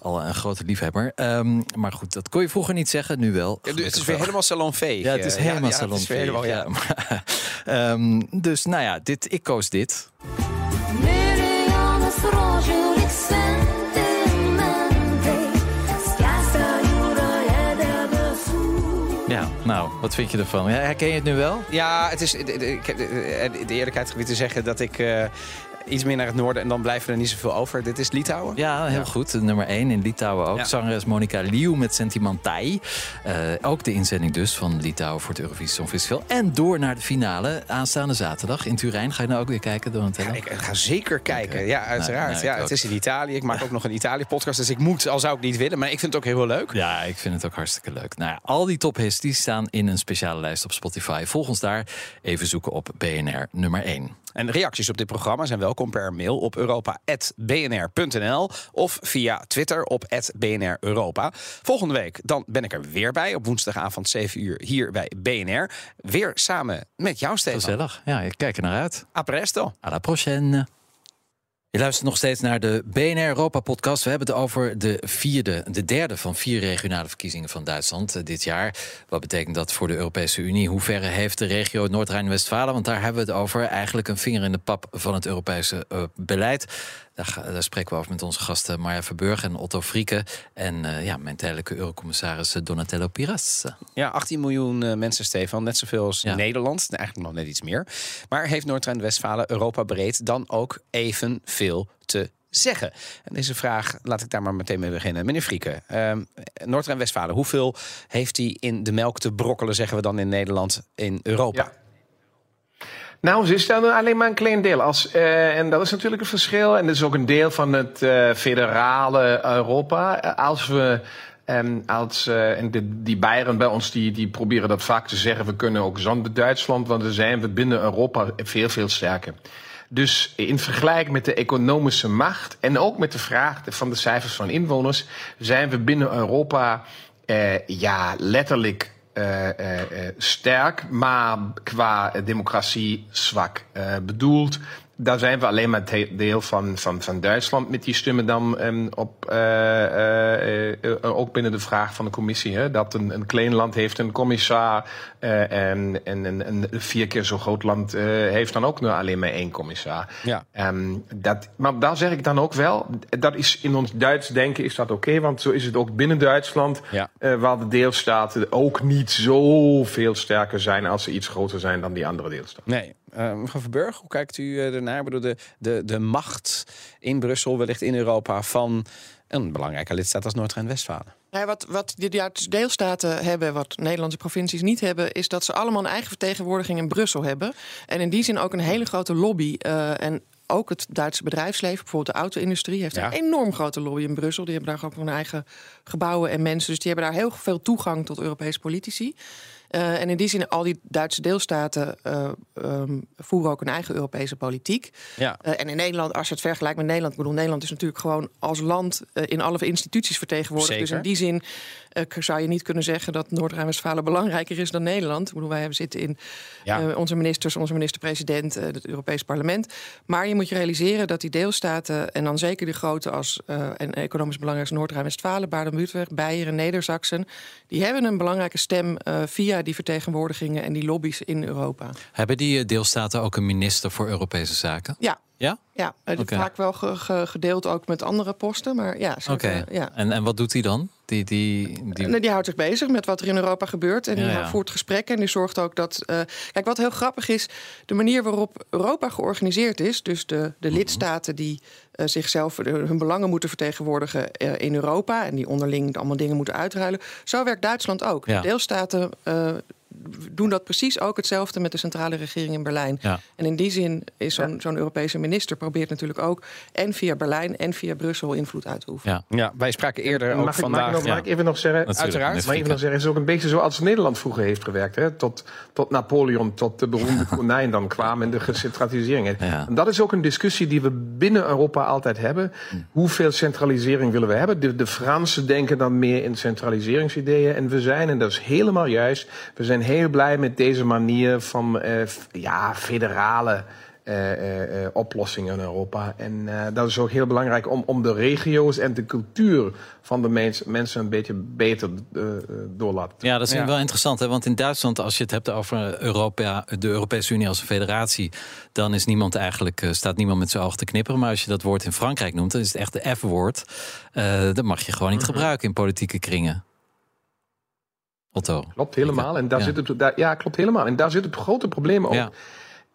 al een grote liefhebber. Um, maar goed, dat kon je vroeger niet zeggen, nu wel.
Het is weer helemaal salonveeg.
Ja, het is helemaal
is weer
salonveeg.
helemaal, ja.
Maar, um, dus nou ja, dit, ik koos dit. Ja, nou, wat vind je ervan? Herken je het nu wel?
Ja, het is, ik heb de eerlijkheid gebied te zeggen dat ik uh, iets meer naar het noorden en dan blijven er niet zoveel over. Dit is Litouwen.
Ja, heel ja. goed. Nummer 1 in Litouwen ook.
Ja.
Zangeres Monica Liu met Sentimentai. Uh, ook de inzending dus van Litouwen voor het Eurovisie Songfestival. En door naar de finale aanstaande zaterdag in Turijn. Ga je nou ook weer kijken, Donatello?
Ja, ik ga zeker kijken. Okay. Ja, uiteraard.
Nou, nou,
ja, het is in Italië. Ik maak ook nog een Italië-podcast, dus ik moet, al zou ik niet willen. Maar ik vind het ook heel leuk.
Ja, ik vind het ook hartstikke leuk. Nou al die tophits die staan in een speciale lijst op Spotify. Volg ons daar. Even zoeken op BNR nummer 1.
En reacties op dit programma zijn welkom per mail op europa.bnr.nl of via Twitter op BNR Europa. Volgende week dan ben ik er weer bij op woensdagavond 7 uur hier bij BNR. Weer samen met jou, Stefan.
Gezellig. Ja, ik kijk er naar uit.
A presto.
A la prochaine. Je luistert nog steeds naar de BNR Europa podcast. We hebben het over de vierde, de derde van vier regionale verkiezingen van Duitsland uh, dit jaar. Wat betekent dat voor de Europese Unie? Hoe ver heeft de regio Noord-Rijn-Westfalen? Want daar hebben we het over. Eigenlijk een vinger in de pap van het Europese uh, beleid. Daar, daar, spreken we over met onze gasten Marja Verburg en Otto Frieke. En uh, ja, mijn tijdelijke eurocommissaris Donatello Piras.
Ja, 18 miljoen uh, mensen, Stefan. Net zoveel als ja. Nederland. Eigenlijk nog net iets meer. Maar heeft Noord-Rijn-Westfalen Europa breed dan ook even veel te zeggen? En deze vraag, laat ik daar maar meteen mee beginnen. Meneer Frieke, uh, Noord-Rijn-Westfalen, hoeveel heeft hij in de melk te brokkelen, zeggen we dan in Nederland, in Europa?
Nou, ze stellen alleen maar een klein deel. Als, uh, en dat is natuurlijk een verschil. En dat is ook een deel van het uh, federale Europa. Als we. Um, als, uh, en de, die Bayern bij ons die, die proberen dat vaak te zeggen. We kunnen ook zonder Duitsland, want dan zijn we binnen Europa veel, veel sterker. Dus in vergelijking met de economische macht en ook met de vraag van de cijfers van inwoners, zijn we binnen Europa eh, ja, letterlijk uh, uh, sterk, maar qua democratie zwak. bedoeld, daar zijn we alleen maar deel van, van, van Duitsland met die stemmen dan um, op, ook binnen de vraag van de commissie. Hè, dat een, een klein land heeft een commissar en, en een, een vier keer zo groot land heeft dan ook nu alleen maar één commissar. Ja. Um, dat, maar daar zeg ik dan ook wel, dat is in ons Duits denken is dat oké, want zo is het ook binnen Duitsland, ja. waar de deelstaten ook niet zo veel sterker zijn als ze iets groter zijn dan die andere deelstaten.
Nee, mevrouw Verburg, hoe kijkt u ernaar? Ik bedoel, de, de, de macht in Brussel, wellicht in Europa, van een belangrijke lidstaat als Noord-Rijn-Westfalen.
Ja, wat, wat de deelstaten hebben, wat Nederlandse provincies niet hebben, is dat ze allemaal een eigen vertegenwoordiging in Brussel hebben. En in die zin ook een hele grote lobby. Uh, en ook het Duitse bedrijfsleven, bijvoorbeeld de auto-industrie, heeft een enorm grote lobby in Brussel. Die hebben daar ook hun eigen gebouwen en mensen. Dus die hebben daar heel veel toegang tot Europese politici. Uh, en in die zin, al die Duitse deelstaten uh, um, voeren ook een eigen Europese politiek. Ja. Uh, en in Nederland, als je het vergelijkt met Nederland, ik bedoel, Nederland is natuurlijk gewoon als land in alle instituties vertegenwoordigd. Dus in die zin zou je niet kunnen zeggen dat Noord-Rijn-Westfalen belangrijker is dan Nederland. Ik bedoel, wij zitten in ja. onze ministers, onze minister-president, het Europees Parlement. Maar je moet je realiseren dat die deelstaten, en dan zeker de grote als en economisch belangrijkste Noord-Rijn-Westfalen, Baden-Württemberg, Beieren, Nedersachsen, die hebben een belangrijke stem via die vertegenwoordigingen en die lobby's in Europa.
Hebben die eh, deelstaten ook een minister voor Europese zaken?
Ja.
Ja?
Ja, okay. vaak wel gedeeld ook met andere posten. Maar ja,
Oké. ja. En, en wat doet hij dan? Die, die,
die... die houdt zich bezig met wat er in Europa gebeurt. En die voert gesprekken. En die zorgt ook dat. Uh, kijk, wat heel grappig is, de manier waarop Europa georganiseerd is. Dus de, de mhm. lidstaten die uh, zichzelf hun belangen moeten vertegenwoordigen uh, in Europa. En die onderling allemaal dingen moeten uitruilen. Zo werkt Duitsland ook. Ja. Deelstaten doen dat precies ook hetzelfde met de centrale regering in Berlijn. Ja. En in die zin is zo'n zo'n Europese minister probeert natuurlijk ook en via Berlijn en via Brussel invloed uit te oefenen.
Ja, ja wij spraken eerder ook vandaag.
Mag, mag ik even nog zeggen? Uiteraard. Maar even nog zeggen, het is ook een beetje zoals Nederland vroeger heeft gewerkt. Hè? Tot, tot Napoleon, tot de beroemde konijn dan kwam en de gecentralisering. En dat is ook een discussie die we binnen Europa altijd hebben. Hm. Hoeveel centralisering willen we hebben? De, de Fransen denken dan meer in centraliseringsideeën. En we zijn, en dat is helemaal juist, we zijn heel blij met deze manier van uh, ja, federale uh, uh, oplossingen in Europa. En dat is ook heel belangrijk om, om de regio's en de cultuur van de mens, mensen een beetje beter door laten.
Ja, dat is wel interessant. Hè? Want in Duitsland, als je het hebt over Europa, de Europese Unie als een federatie, dan is niemand eigenlijk, staat niemand met zijn ogen te knipperen. Maar als je dat woord in Frankrijk noemt, dan is het echt de F-woord. dat mag je gewoon niet mhm. gebruiken in politieke kringen.
Klopt helemaal. En daar zit het, daar, ja, klopt helemaal. En daar zit het grote probleem ook.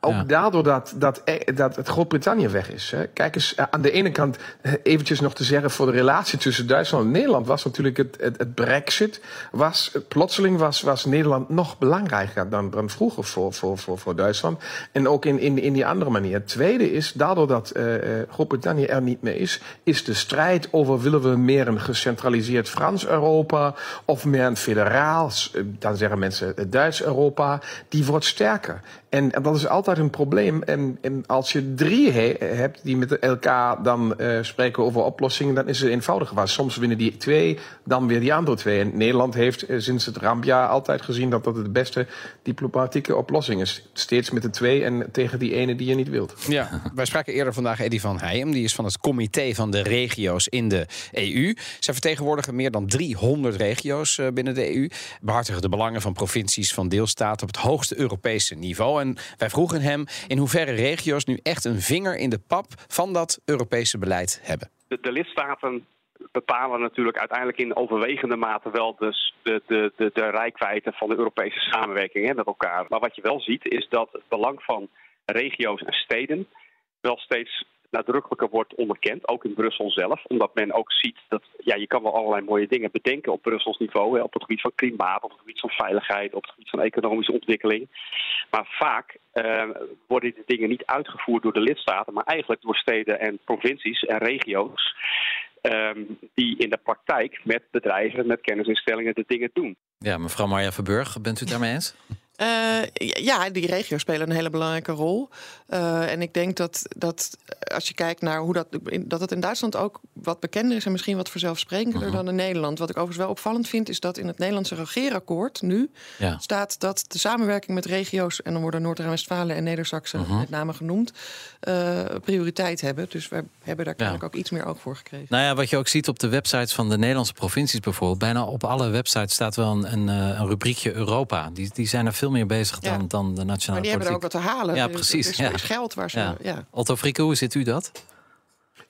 Ook daardoor dat, dat, eh, dat het Groot-Brittannië weg is. Hè. Kijk eens, eh, aan de ene kant eh, eventjes nog te zeggen... voor de relatie tussen Duitsland en Nederland... was natuurlijk het, het, het brexit. Was, plotseling was, was Nederland nog belangrijker dan, dan vroeger voor, voor, voor, voor Duitsland. En ook in, in, in die andere manier. Het tweede is, daardoor dat uh, Groot-Brittannië er niet meer is... is de strijd over willen we meer een gecentraliseerd Frans-Europa... of meer een federaals, dan zeggen mensen Duits-Europa... die wordt sterker. En, en dat is altijd een probleem. En, en als je drie he, hebt die met elkaar dan uh, spreken over oplossingen, dan is het eenvoudiger. Maar soms winnen die twee, dan weer die andere twee. En Nederland heeft uh, sinds het rampjaar altijd gezien dat dat de beste diplomatieke oplossing is. Steeds met de twee en tegen die ene die je niet wilt.
Ja, wij spraken eerder vandaag Eddie van Heijem. Die is van het comité van de regio's in de EU. Zij vertegenwoordigen meer dan 300 regio's uh, binnen de EU. Behartigen de belangen van provincies, van deelstaten op het hoogste Europese niveau. En wij vroegen hem in hoeverre regio's nu echt een vinger in de pap van dat Europese beleid hebben.
De, lidstaten bepalen natuurlijk uiteindelijk in overwegende mate wel dus de, de, de, de rijkwijde van de Europese samenwerking hè, met elkaar. Maar wat je wel ziet is dat het belang van regio's en steden wel steeds nadrukkelijker wordt onderkend, ook in Brussel zelf. Omdat men ook ziet dat ja, je kan wel allerlei mooie dingen bedenken op Brussels niveau. Hè, op het gebied van klimaat, op het gebied van veiligheid, op het gebied van economische ontwikkeling. Maar vaak uh, worden die dingen niet uitgevoerd door de lidstaten, maar eigenlijk door steden en provincies en regio's. Um, die in de praktijk met bedrijven, met kennisinstellingen de dingen doen.
Ja, mevrouw Marja Verburg, bent u het daarmee eens?
Uh, ja, die regio's spelen een hele belangrijke rol. Uh, en ik denk dat, dat als je kijkt naar hoe dat, dat het in Duitsland ook wat bekender is en misschien wat vanzelfsprekender uh mhm. -huh. dan in Nederland. Wat ik overigens wel opvallend vind, is dat in het Nederlandse regeerakkoord nu ja. staat dat de samenwerking met regio's, en dan worden Noord-Rijn-Westfalen en Neder-Saxen uh mhm. -huh. met name genoemd, uh, prioriteit hebben. Dus we hebben daar ja. ook iets meer oog voor gekregen.
Nou ja, wat je ook ziet op de websites van de Nederlandse provincies bijvoorbeeld, bijna op alle websites staat wel een, een, een rubriekje Europa. Die, die zijn er veel meer bezig dan, ja. dan de nationale
Maar die
hebben
er ook wat te halen.
Ja, precies.
Is, er is geld waar ze... Ja.
Ja. Otto Frieke, hoe zit u dat?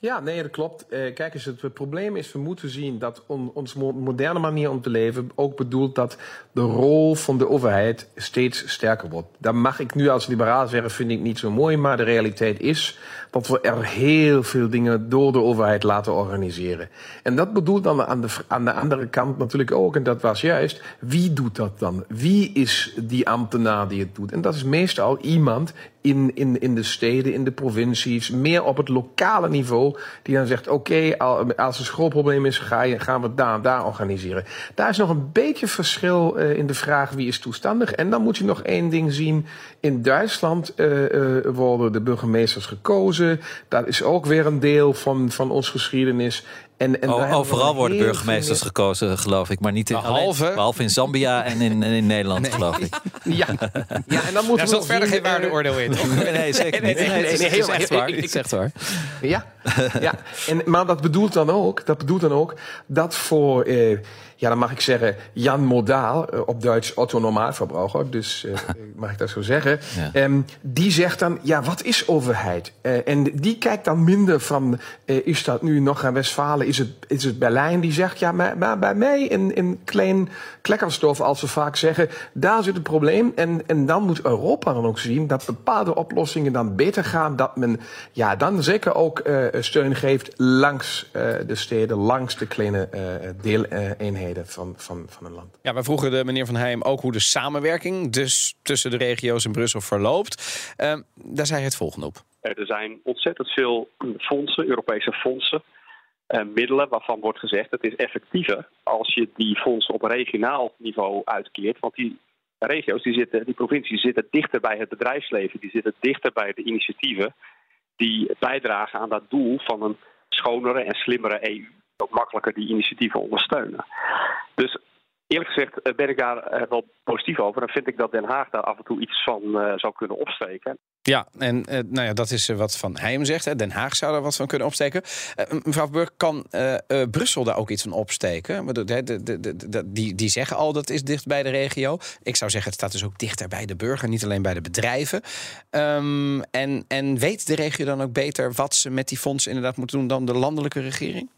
Ja, nee, dat klopt. Uh, kijk eens, het probleem is, we moeten zien dat on, onze moderne manier om te leven ook bedoelt dat de rol van de overheid steeds sterker wordt. Dat mag ik nu als liberaal zeggen, vind ik niet zo mooi, maar de realiteit is dat we er heel veel dingen door de overheid laten organiseren. En dat bedoelt dan aan de, aan de andere kant natuurlijk ook, en dat was juist, wie doet dat dan? Wie is die ambtenaar die het doet? En dat is meestal iemand in, in, in de steden, in de provincies, meer op het lokale niveau, die dan zegt: Oké, als er schoolprobleem is, ga je, gaan we het daar daar organiseren. Daar is nog een beetje verschil uh, in de vraag wie is toestandig. En dan moet je nog één ding zien: in Duitsland uh, worden de burgemeesters gekozen. Dat is ook weer een deel van, van ons geschiedenis.
En, en oh, overal worden burgemeesters gekozen, geloof ik. Maar niet in,
behalve,
alleen, behalve in Zambia en in, in Nederland, nee. geloof ik.
Ja, ja en dan moeten
we. Er verder geen waardeoordeel in.
nee, zeker niet. Nee, nee, nee, nee, nee, echt waar. Ik zeg het waar.
Ja, ja. En, maar dat bedoelt dan ook, dat bedoelt dan ook dat voor. Eh, ja, dan mag ik zeggen, Jan Modaal, eh, op Duits Otto Normaalverbruiker, dus uh, mag ik dat zo zeggen. Ja. Um, die zegt dan, ja, wat is overheid? Uh, en die kijkt dan minder van, is dat nu nog aan Westfalen, is het, is het Berlijn? Die zegt, ja, maar, maar bij mij in, in Klein Klekkerstof, als we vaak zeggen, daar zit het probleem. En, en dan moet Europa dan ook zien dat bepaalde oplossingen dan beter gaan, dat men ja, dan zeker ook steun geeft langs de steden, langs de kleine deeleenheden van, van, van een land.
Ja, we vroegen de meneer Van Heijm ook hoe de samenwerking dus tussen de regio's in Brussel verloopt. Uh, daar zei hij het volgende op.
Er zijn ontzettend veel fondsen, Europese fondsen, uh, middelen waarvan wordt gezegd het is effectiever als je die fondsen op regionaal niveau uitkeert. Want die regio's, die, zitten, die provincies zitten dichter bij het bedrijfsleven, die zitten dichter bij de initiatieven die bijdragen aan dat doel van een schonere en slimmere EU ook makkelijker die initiatieven ondersteunen. Dus eerlijk gezegd eh, ben ik daar eh, wel positief over. En vind ik dat Den Haag daar af en toe iets van uh, zou kunnen opsteken.
Ja, en nou ja, dat is wat Van Heijm zegt. Hè. Den Haag zou daar wat van kunnen opsteken. Mevrouw Burg, kan Brussel daar ook iets van opsteken? De, de, de, die, die zeggen al dat is dicht bij de regio. Ik zou zeggen, het staat dus ook dichter bij de burger, niet alleen bij de bedrijven. Um, en, en weet de regio dan ook beter wat ze met die fondsen inderdaad moeten doen dan de landelijke regering?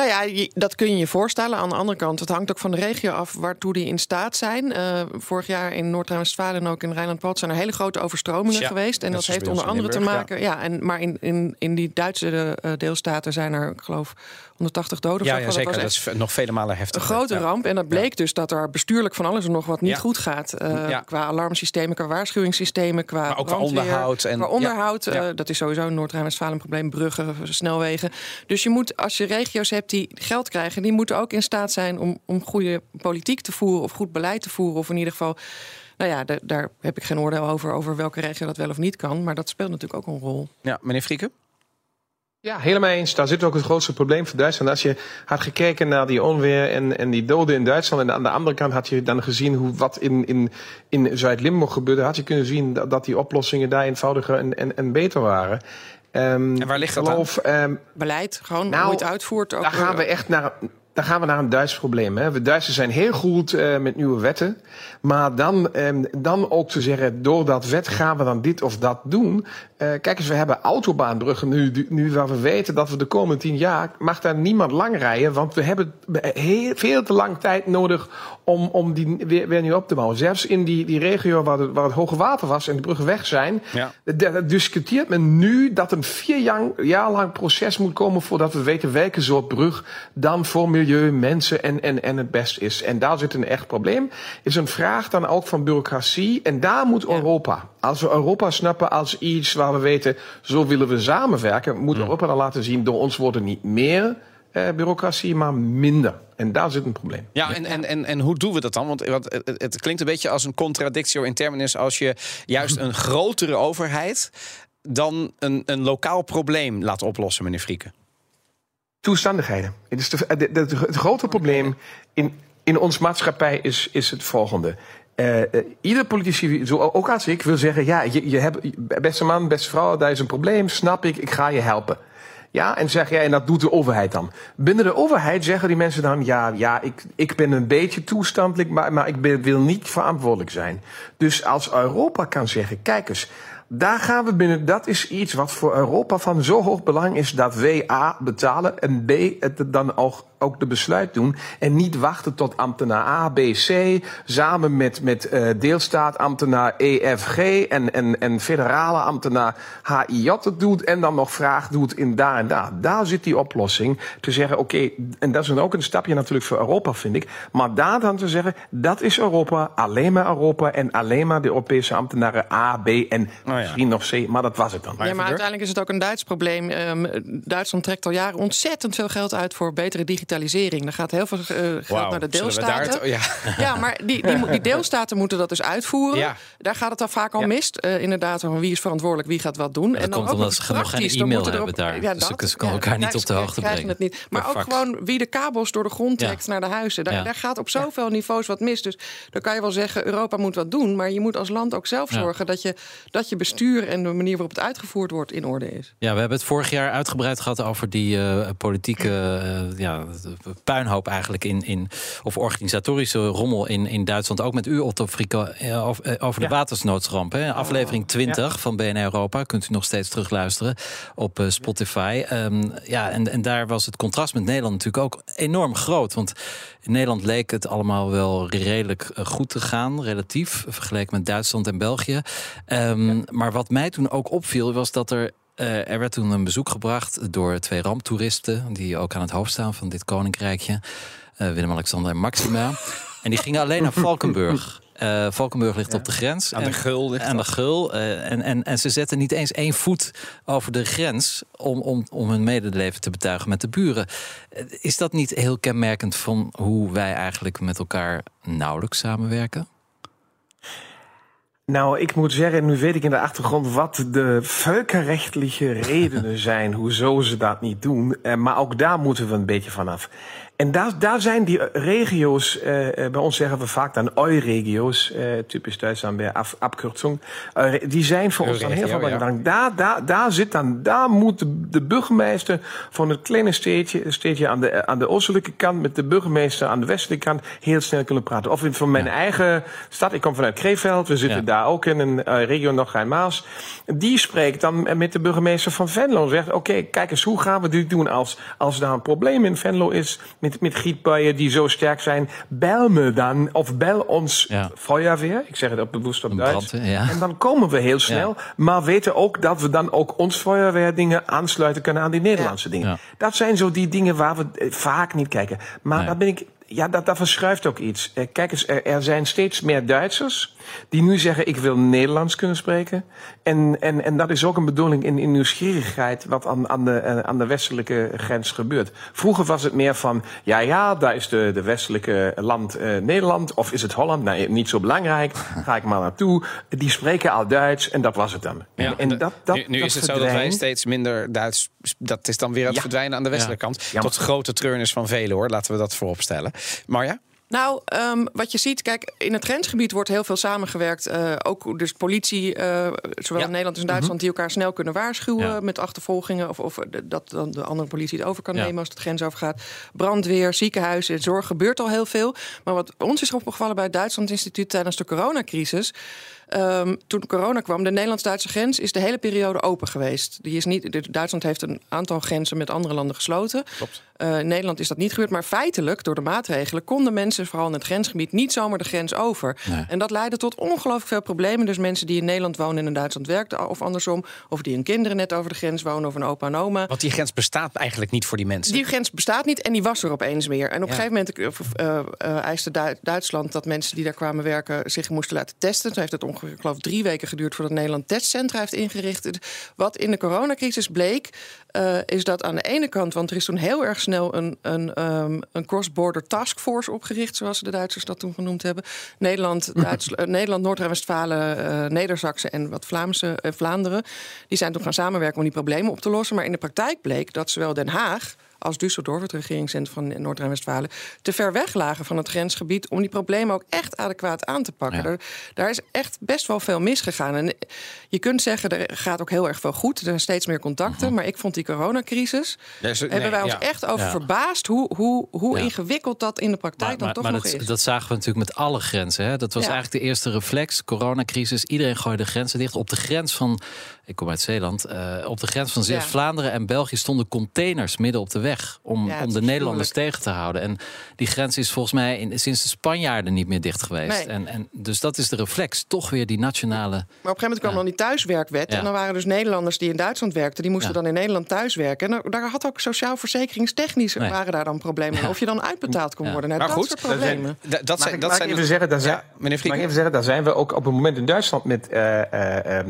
Nou ja, dat kun je je voorstellen. Aan de andere kant, het hangt ook van de regio af waartoe die in staat zijn. Uh, vorig jaar in Noord-Rijn-Westfalen en ook in Rijnland-Palt zijn er hele grote overstromingen geweest. En dat, heeft onder andere te maken. Ja. en, maar in, in, in die Duitse uh, deelstaten zijn er, ik geloof, 180 doden.
Ja, ja zeker. Dat, dat, is nog vele malen heftiger.
Een grote ramp. En dat bleek dus dat er bestuurlijk van alles en nog wat niet goed gaat. Uh, qua alarmsystemen, qua waarschuwingssystemen, qua
maar ook qua onderhoud.
En, qua onderhoud. dat is sowieso een Noord-Rijn-Westfalen probleem. Bruggen, snelwegen. Dus je moet, als je regio's hebt die geld krijgen, die moeten ook in staat zijn om, om goede politiek te voeren of goed beleid te voeren. Of in ieder geval, nou ja, daar heb ik geen oordeel over, over welke regio dat wel of niet kan. Maar dat speelt natuurlijk ook een rol.
Ja, meneer Frieken?
Ja, helemaal eens. Daar zit ook het grootste probleem voor Duitsland. Als je had gekeken naar die onweer en, en die doden in Duitsland... en aan de andere kant had je dan gezien hoe, wat in, in, in Zuid-Limburg gebeurde... had je kunnen zien dat, dat die oplossingen daar eenvoudiger en, en, en beter waren.
Um, en waar ligt dat geloof,
Um, Beleid, gewoon nou, hoe je het uitvoert.
Ook daar gaan we echt naar, dan gaan we naar een Duits probleem. Hè. We Duitsers zijn heel goed uh, met nieuwe wetten. Maar dan, um, dan ook te zeggen, door dat wet gaan we dan dit of dat doen. Uh, kijk eens, we hebben autobaanbruggen nu, nu waar we weten dat we de komende tien jaar... mag daar niemand lang rijden, want we hebben heel, veel te lang tijd nodig... om, om die weer, weer nu op te bouwen. Zelfs in die, die regio waar, het, waar het hoge water was en de bruggen weg zijn... Ja. discuteert men nu dat een vier jaar, jaar lang proces moet komen... voordat we weten welke soort brug dan voor milieu, mensen en, en, en het best is. En daar zit een echt probleem. Is een vraag dan ook van bureaucratie. En daar moet Europa, als we Europa snappen als iets waar we weten, zo willen we samenwerken, moet Europa dan laten zien, door ons worden niet meer eh, bureaucratie, maar minder. En daar zit een probleem.
Ja, en, en, en, en hoe doen we dat dan? Want, want het, klinkt een beetje als een contradictio in terminus als je juist een grotere overheid dan een, een lokaal probleem laat oplossen, meneer Frieken.
Toestandigheden. Het, is de, de- de- het grote probleem in, in onze maatschappij is, is het volgende. Eh, eh, ieder politici, zo ook als ik, wil zeggen: ja, je, je hebt, beste man, beste vrouw, daar is een probleem, snap ik, ik ga je helpen. Ja, en zeg jij, en dat doet de overheid dan. Binnen de overheid zeggen die mensen dan: ja, ja ik, ik ben een beetje toestandelijk, maar, maar ik ben, wil niet verantwoordelijk zijn. Dus als Europa kan zeggen: kijk eens. Daar gaan we binnen. Dat is iets wat voor Europa van zo hoog belang is dat wij A betalen en B het dan ook, ook de besluit doen. En niet wachten tot ambtenaar A, B, C samen met, met eh deelstaatambtenaar EFG en, en, en federale ambtenaar HIJ het doet. En dan nog vraag doet in daar en daar. Daar zit die oplossing. Te zeggen, oké, en dat is ook een stapje natuurlijk voor Europa, vind ik. Maar daar dan te zeggen, dat is Europa, alleen maar Europa en alleen maar de Europese ambtenaren A, B en misschien nog C. Maar dat was het dan.
Ja, maar uiteindelijk is het ook een Duits probleem. Ehm, Duitsland trekt al jaren ontzettend veel geld uit voor betere digitalisering. Er gaat heel veel eh, geld naar de
zullen we daar
deelstaten.
het- ja.
Ja, maar die, die, die deelstaten moeten dat dus uitvoeren.
Ja.
Daar gaat het dan vaak al mis. Eh, inderdaad, van wie is verantwoordelijk, wie gaat wat doen.
dat
dan
komt
ook
omdat
nog
ze nog geen e-mail hebben
erop-
daar. Dus ze- ze kunnen elkaar niet op de hoogte
krijgen
brengen.
Het niet. Maar ook gewoon wie de kabels door de grond
Ja.
trekt naar de huizen. Daar,
Ja.
daar gaat op zoveel niveaus wat mis. Dus dan kan je wel zeggen, Europa moet wat doen. Maar je moet als land ook zelf
Ja.
zorgen dat je, dat je bestuur en de manier waarop het uitgevoerd wordt in orde is.
Ja, we hebben het vorig jaar uitgebreid gehad over die eh, politieke eh, ja, puinhoop eigenlijk in, in of organisatorische rommel in, in Duitsland. Ook met u, Otto Frico, eh, over, over de
Ja.
watersnoodramp. Hè? Aflevering 20 van BNR Europa. Kunt u nog steeds terugluisteren op Spotify. Ehm, ja, en, en daar was het contrast met Nederland natuurlijk ook enorm groot. Want in Nederland leek het allemaal wel redelijk goed te gaan, relatief, vergeleken met Duitsland en België. Ehm, Maar wat mij toen ook opviel, was dat er eh, er werd toen een bezoek gebracht door twee ramptoeristen, die ook aan het hoofd staan van dit koninkrijkje, eh, Willem-Alexander en Maxima. en die gingen alleen naar Valkenburg. Eh, Valkenburg ligt op de grens.
Aan de Gul ligt
aan de Gul. en, en, en ze zetten niet eens één voet over de grens om, om, om hun medeleven te betuigen met de buren. Is dat niet heel kenmerkend van hoe wij eigenlijk met elkaar nauwelijks samenwerken?
Nou, ik moet zeggen, nu weet ik in de achtergrond wat de völkerrechtliche redenen zijn, hoezo ze dat niet doen. Eh, maar ook daar moeten we een beetje vanaf. En daar, daar zijn die eh, regio's, eh, eh, bij ons zeggen we vaak dan EU-regio's, eh, typisch Duitsland bij af, eh, die zijn voor ons dan heel veel
ja.
belangrijk. Daar, daar, daar zit dan, daar moet de, de burgemeester van het kleine steedje, steedje aan de, aan de oostelijke kant met de burgemeester aan de westelijke kant heel snel kunnen praten. Of in- van mijn eigen stad, ik kom vanuit Krefeld, we zitten
Ja.
daar ook in een eh, regio nog Maas. Die spreekt dan met de burgemeester van Venlo en zegt: Oké, kijk eens, hoe gaan we dit doen als, als daar een probleem in Venlo is met, met gietbuien die zo sterk zijn? Bel me dan of bel ons
Ja.
Ik zeg het ook bewust op Duits.
ja.
En dan komen we heel snel. Maar weten ook dat we dan ook ons feuerweerdingen aansluiten kunnen aan die Nederlandse dingen. Dat zijn zo die dingen waar we eh, vaak niet kijken. Maar
Nee.
daar ben ik. Ja, dat, dat verschuift ook iets. Eh, Kijk eens, er, er zijn steeds meer Duitsers die nu zeggen: ik wil Nederlands kunnen spreken. En, en, en dat is ook een bedoeling in, in nieuwsgierigheid wat aan, aan, de, eh, aan de westelijke grens gebeurt. Vroeger was het meer van: ja, ja, daar is de, de westelijke land eh, Nederland of is het Holland? Nee, niet zo belangrijk. Ga ik maar naartoe. Die spreken al Duits en dat was het dan.
Ja,
en, en dat, dat,
nu nu
dat
is het zo dat wij
verdwijnt.
steeds minder Duits. Dat is dan weer aan het
Ja.
verdwijnen aan de westelijke kant.
Ja,
Tot grote treurnis van velen hoor. Laten we dat voorop stellen. Marja?
Nou, ehm, wat je ziet, kijk, in het grensgebied wordt heel veel samengewerkt. eh, ook dus politie, eh, zowel in Nederland als in Duitsland, die elkaar snel kunnen waarschuwen
Ja.
met achtervolgingen. Of, of dat dan de andere politie het over kan
Ja.
nemen als het grens overgaat. Brandweer, ziekenhuizen, zorg gebeurt al heel veel. Maar wat ons is opgevallen bij het Duitsland Instituut tijdens de coronacrisis. ehm, toen corona kwam, de Nederlands-Duitse grens is de hele periode open geweest. Die is niet, Duitsland heeft een aantal grenzen met andere landen gesloten.
Klopt.
Eh, in Nederland is dat niet gebeurd, maar feitelijk, door de maatregelen, konden mensen, vooral in het grensgebied, niet zomaar de grens over.
Nee.
En dat leidde tot ongelooflijk veel problemen. Dus mensen die in Nederland wonen en in Duitsland werken, of andersom, of die hun kinderen net over de grens wonen, of een opa en oma.
Want die grens bestaat eigenlijk niet voor die mensen.
Die grens bestaat niet en die was er opeens weer. En op een gegeven moment eh, eh, eiste Du- Duitsland dat mensen die daar kwamen werken zich moesten laten testen. Toen heeft het ongeveer geloof, drie weken geduurd voordat Nederland testcentra heeft ingericht. Wat in de coronacrisis bleek, uh, is dat aan de ene kant, want er is toen heel erg snel een, een, um, een cross-border taskforce opgericht, zoals de Duitsers dat toen genoemd hebben. Nederland, Duits, uh, Nederland Noord-Rijn-Westfalen, uh, Neder-Saxen en wat Vlaamse Vlaanderen. Die zijn toen gaan samenwerken om die problemen op te lossen. Maar in de praktijk bleek dat zowel Den Haag als Düsseldorf, het regeringscentrum van Noord-Rijn-Westfalen, te ver weg lagen van het grensgebied om die problemen ook echt adequaat aan te pakken. Ja. daar is echt best wel veel misgegaan. En je kunt zeggen, er gaat ook heel erg veel goed. Er zijn steeds meer contacten. -huh. Maar ik vond die coronacrisis. Nee, hebben wij ons ja. echt over ja. verbaasd hoe, hoe, hoe ingewikkeld dat in de praktijk
maar,
dan
maar,
toch
maar
nog
dat,
is.
Dat zagen we natuurlijk met alle grenzen. Hè? Dat was eigenlijk de eerste reflex. Coronacrisis. Iedereen gooide de grenzen dicht. Op de grens van, ik kom uit Zeeland, uh, op de grens van Zeeuws-Vlaanderen en België stonden containers midden op de weg om,
Ja,
om de Nederlanders tegen te houden. En die grens is volgens mij in, sinds de Spanjaarden niet meer dicht geweest.
Nee.
En, en, dus dat is de reflex. Toch weer die nationale.
Maar op een gegeven moment kwam
Ja.
dan die thuiswerkwet.
Ja.
En dan waren dus Nederlanders die in Duitsland werkten... die moesten
Ja.
dan in Nederland thuiswerken. En daar- daar had ook sociaal verzekeringstechnisch...
Nee.
waren daar dan problemen.
Ja.
Of je dan uitbetaald kon
Ja.
worden. Nou,
Maar
dat
goed,
soort
dat zijn-
problemen.
Da- dat
Mag
zijn,
ik,
dat
mag
zijn
ik even zeggen, daar zijn,
meneer
even zeggen, daar zijn we ook op het moment in Duitsland met eh, eh, eh,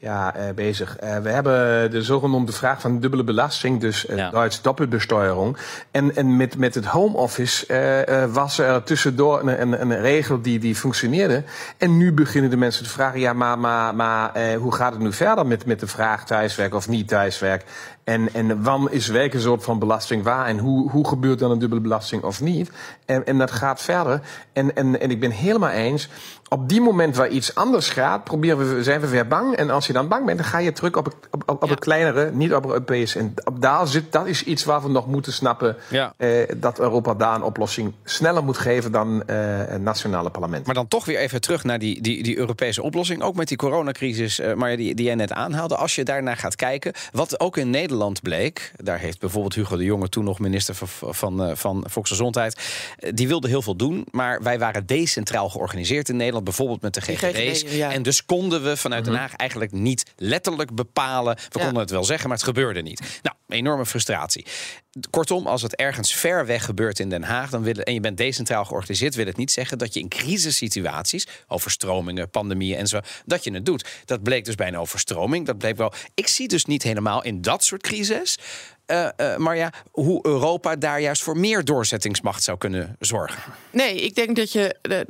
ja, eh, bezig. Eh, we hebben de zogenoemde vraag van dubbele belasting, dus eh,
Ja.
Duits doppelbesteuring. En, en met, met het home office was er tussendoor een, een, een regel die, die functioneerde. En nu beginnen de mensen te vragen, ja, maar, maar, maar eh, hoe gaat het nu verder met, met de vraag thuiswerk of niet thuiswerk? En, en wanneer is welke soort van belasting waar? En hoe, hoe gebeurt dan een dubbele belasting of niet? En, en dat gaat verder. En, en, en ik ben helemaal eens. Op die moment waar iets anders gaat, proberen we, zijn we weer bang. En als je dan bang bent, dan ga je terug op het, op, op, op het kleinere, niet op Europees. En op daar zit, dat is iets waar we nog moeten snappen.
Ja.
eh, dat Europa daar een oplossing sneller moet geven dan eh het nationale parlement.
Maar dan toch weer even terug naar die, die, die Europese oplossing. Ook met die coronacrisis, eh, maar die, die jij net aanhaalde. Als je daarnaar gaat kijken, wat ook in Nederland bleek... daar heeft bijvoorbeeld Hugo de Jonge, toen nog minister van, van, eh, van Volksgezondheid... eh, die wilde heel veel doen, maar wij waren decentraal georganiseerd in Nederland. Bijvoorbeeld met de GGD's.
GGD, ja.
En dus konden we vanuit Den Haag eigenlijk niet letterlijk bepalen. We
Ja.
konden het wel zeggen, maar het gebeurde niet. Nou, enorme frustratie. Kortom, als het ergens ver weg gebeurt in Den Haag... Dan willen, en je bent decentraal georganiseerd... wil het niet zeggen dat je in crisissituaties... overstromingen, pandemieën en zo... dat je het doet. Dat bleek dus bij een overstroming. Dat bleek wel... Ik zie dus niet helemaal in dat soort crisis... eh, eh, maar ja, hoe Europa daar juist voor meer doorzettingsmacht zou kunnen zorgen.
Nee, ik denk dat je. eh,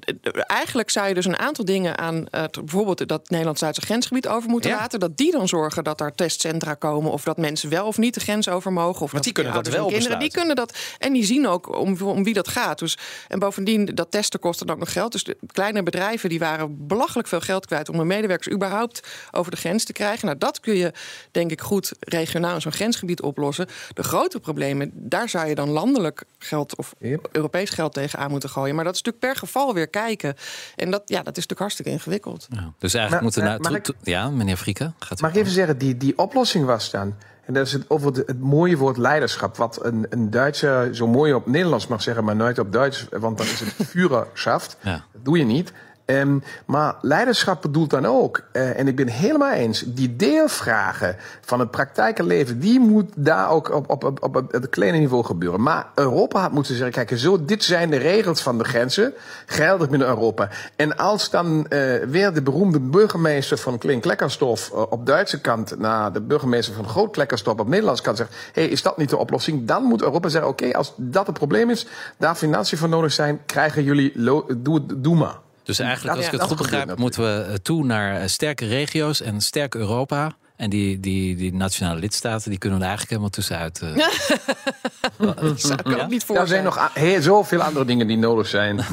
eigenlijk zou je dus een aantal dingen aan. bijvoorbeeld dat Nederlands-Duitse grensgebied over moeten
Ja.
laten. Dat die dan zorgen dat er testcentra komen. Of dat mensen wel of niet de grens over mogen. Of
Want die kunnen dat wel
kinderen, Die kunnen dat. En die zien ook om, om wie dat gaat. Dus, en bovendien, dat testen kost dan ook nog geld. Dus de kleine bedrijven die waren belachelijk veel geld kwijt. om hun medewerkers überhaupt over de grens te krijgen. Nou, dat kun je denk ik goed regionaal in zo'n grensgebied oplossen. De grote problemen, daar zou je dan landelijk geld of
Yep.
Europees geld tegenaan moeten gooien. Maar dat is natuurlijk per geval weer kijken. En dat, ja, dat is natuurlijk hartstikke ingewikkeld.
Ja. Dus eigenlijk
Maar,
moeten we to- Ja, meneer Frieken. Gaat u
Mag ik even zeggen, die, die oplossing was dan. En dat is het, over het, het mooie woord leiderschap. Wat een, een Duitser zo mooi op Nederlands mag zeggen, maar nooit op Duits. Want dan is het Führerschaft.
Ja.
Dat doe je niet. Ehm, maar leiderschap bedoelt dan ook, eh, en ik ben helemaal eens, die deelvragen van het praktijkenleven, die moet daar ook op, op, op, op het kleine niveau gebeuren. Maar Europa had moeten zeggen, kijk, zo, dit zijn de regels van de grenzen, geldig binnen Europa. En als dan eh, weer de beroemde burgemeester van Klein-Klekkerstof eh, op Duitse kant naar de burgemeester van Groot-Klekkerstof op Nederlandse kant zegt, hey, is dat niet de oplossing? Dan moet Europa zeggen, oké, als dat het probleem is, daar financiën voor nodig zijn, krijgen jullie, doe, doe maar.
Dus eigenlijk, als ik het goed begrijp, moeten we eh, toe naar eh, sterke regio's en sterk Europa. En die, die, die nationale lidstaten, die kunnen we er eigenlijk helemaal tussenuit. eh.
Dat zou ik
Ja?
ook niet voor
Er zijn nog zoveel andere dingen die nodig zijn.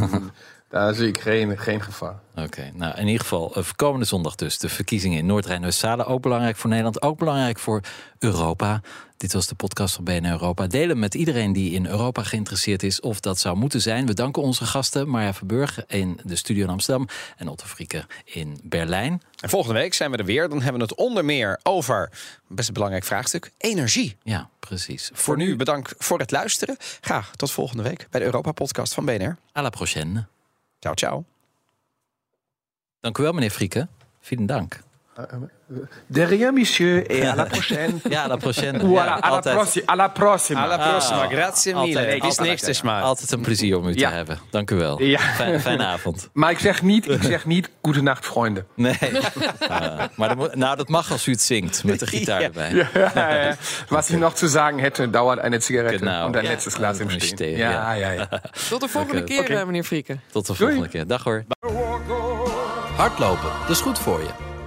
Daar zie ik geen, geen gevaar.
Oké, nou in ieder geval, eh, komende zondag dus de verkiezingen in Noord-Rijn-Westfalen. Ook belangrijk voor Nederland, ook belangrijk voor Europa. Dit was de podcast van BNR Europa. Delen met iedereen die in Europa geïnteresseerd is of dat zou moeten zijn. We danken onze gasten Marja Verburg in de studio in Amsterdam en Otto Frieke in Berlijn.
En volgende week zijn we er weer. Dan hebben we het onder meer over, best een belangrijk vraagstuk, energie.
Ja, precies.
Voor nu bedankt voor het luisteren. Graag tot volgende week bij de Europa-podcast van BNR.
à la prochaine.
Ciao, ciao.
Dank u wel, meneer Frieke. Vielen dank.
De rien, monsieur, et à la prochaine.
Ja, la prochaine.
Ou à la, à la
altijd.
proxi- à la prossima.
Alla prossima,
Ah,
grazie mille. Bis
Altijd.
nächstes Mal.
Altijd een plezier om u te
Ja.
hebben. Dank u wel.
Ja.
Fijn- fijne avond.
Maar ik zeg niet, ik zeg niet, goede nacht, vrienden.
Nee. Ah, maar dat, nou, dat mag als u het zingt met de gitaar erbij.
Ja, Was ich noch zu sagen hätte, dauert eine Zigarette
Genau.
und ein
Ja.
letztes Glas im Stehen. Ja,
ja.
ja.
Tot de volgende keer,
Oké.
eh, meneer Frieken.
Tot de volgende keer. Dag hoor.
Hardlopen, dat is goed voor je.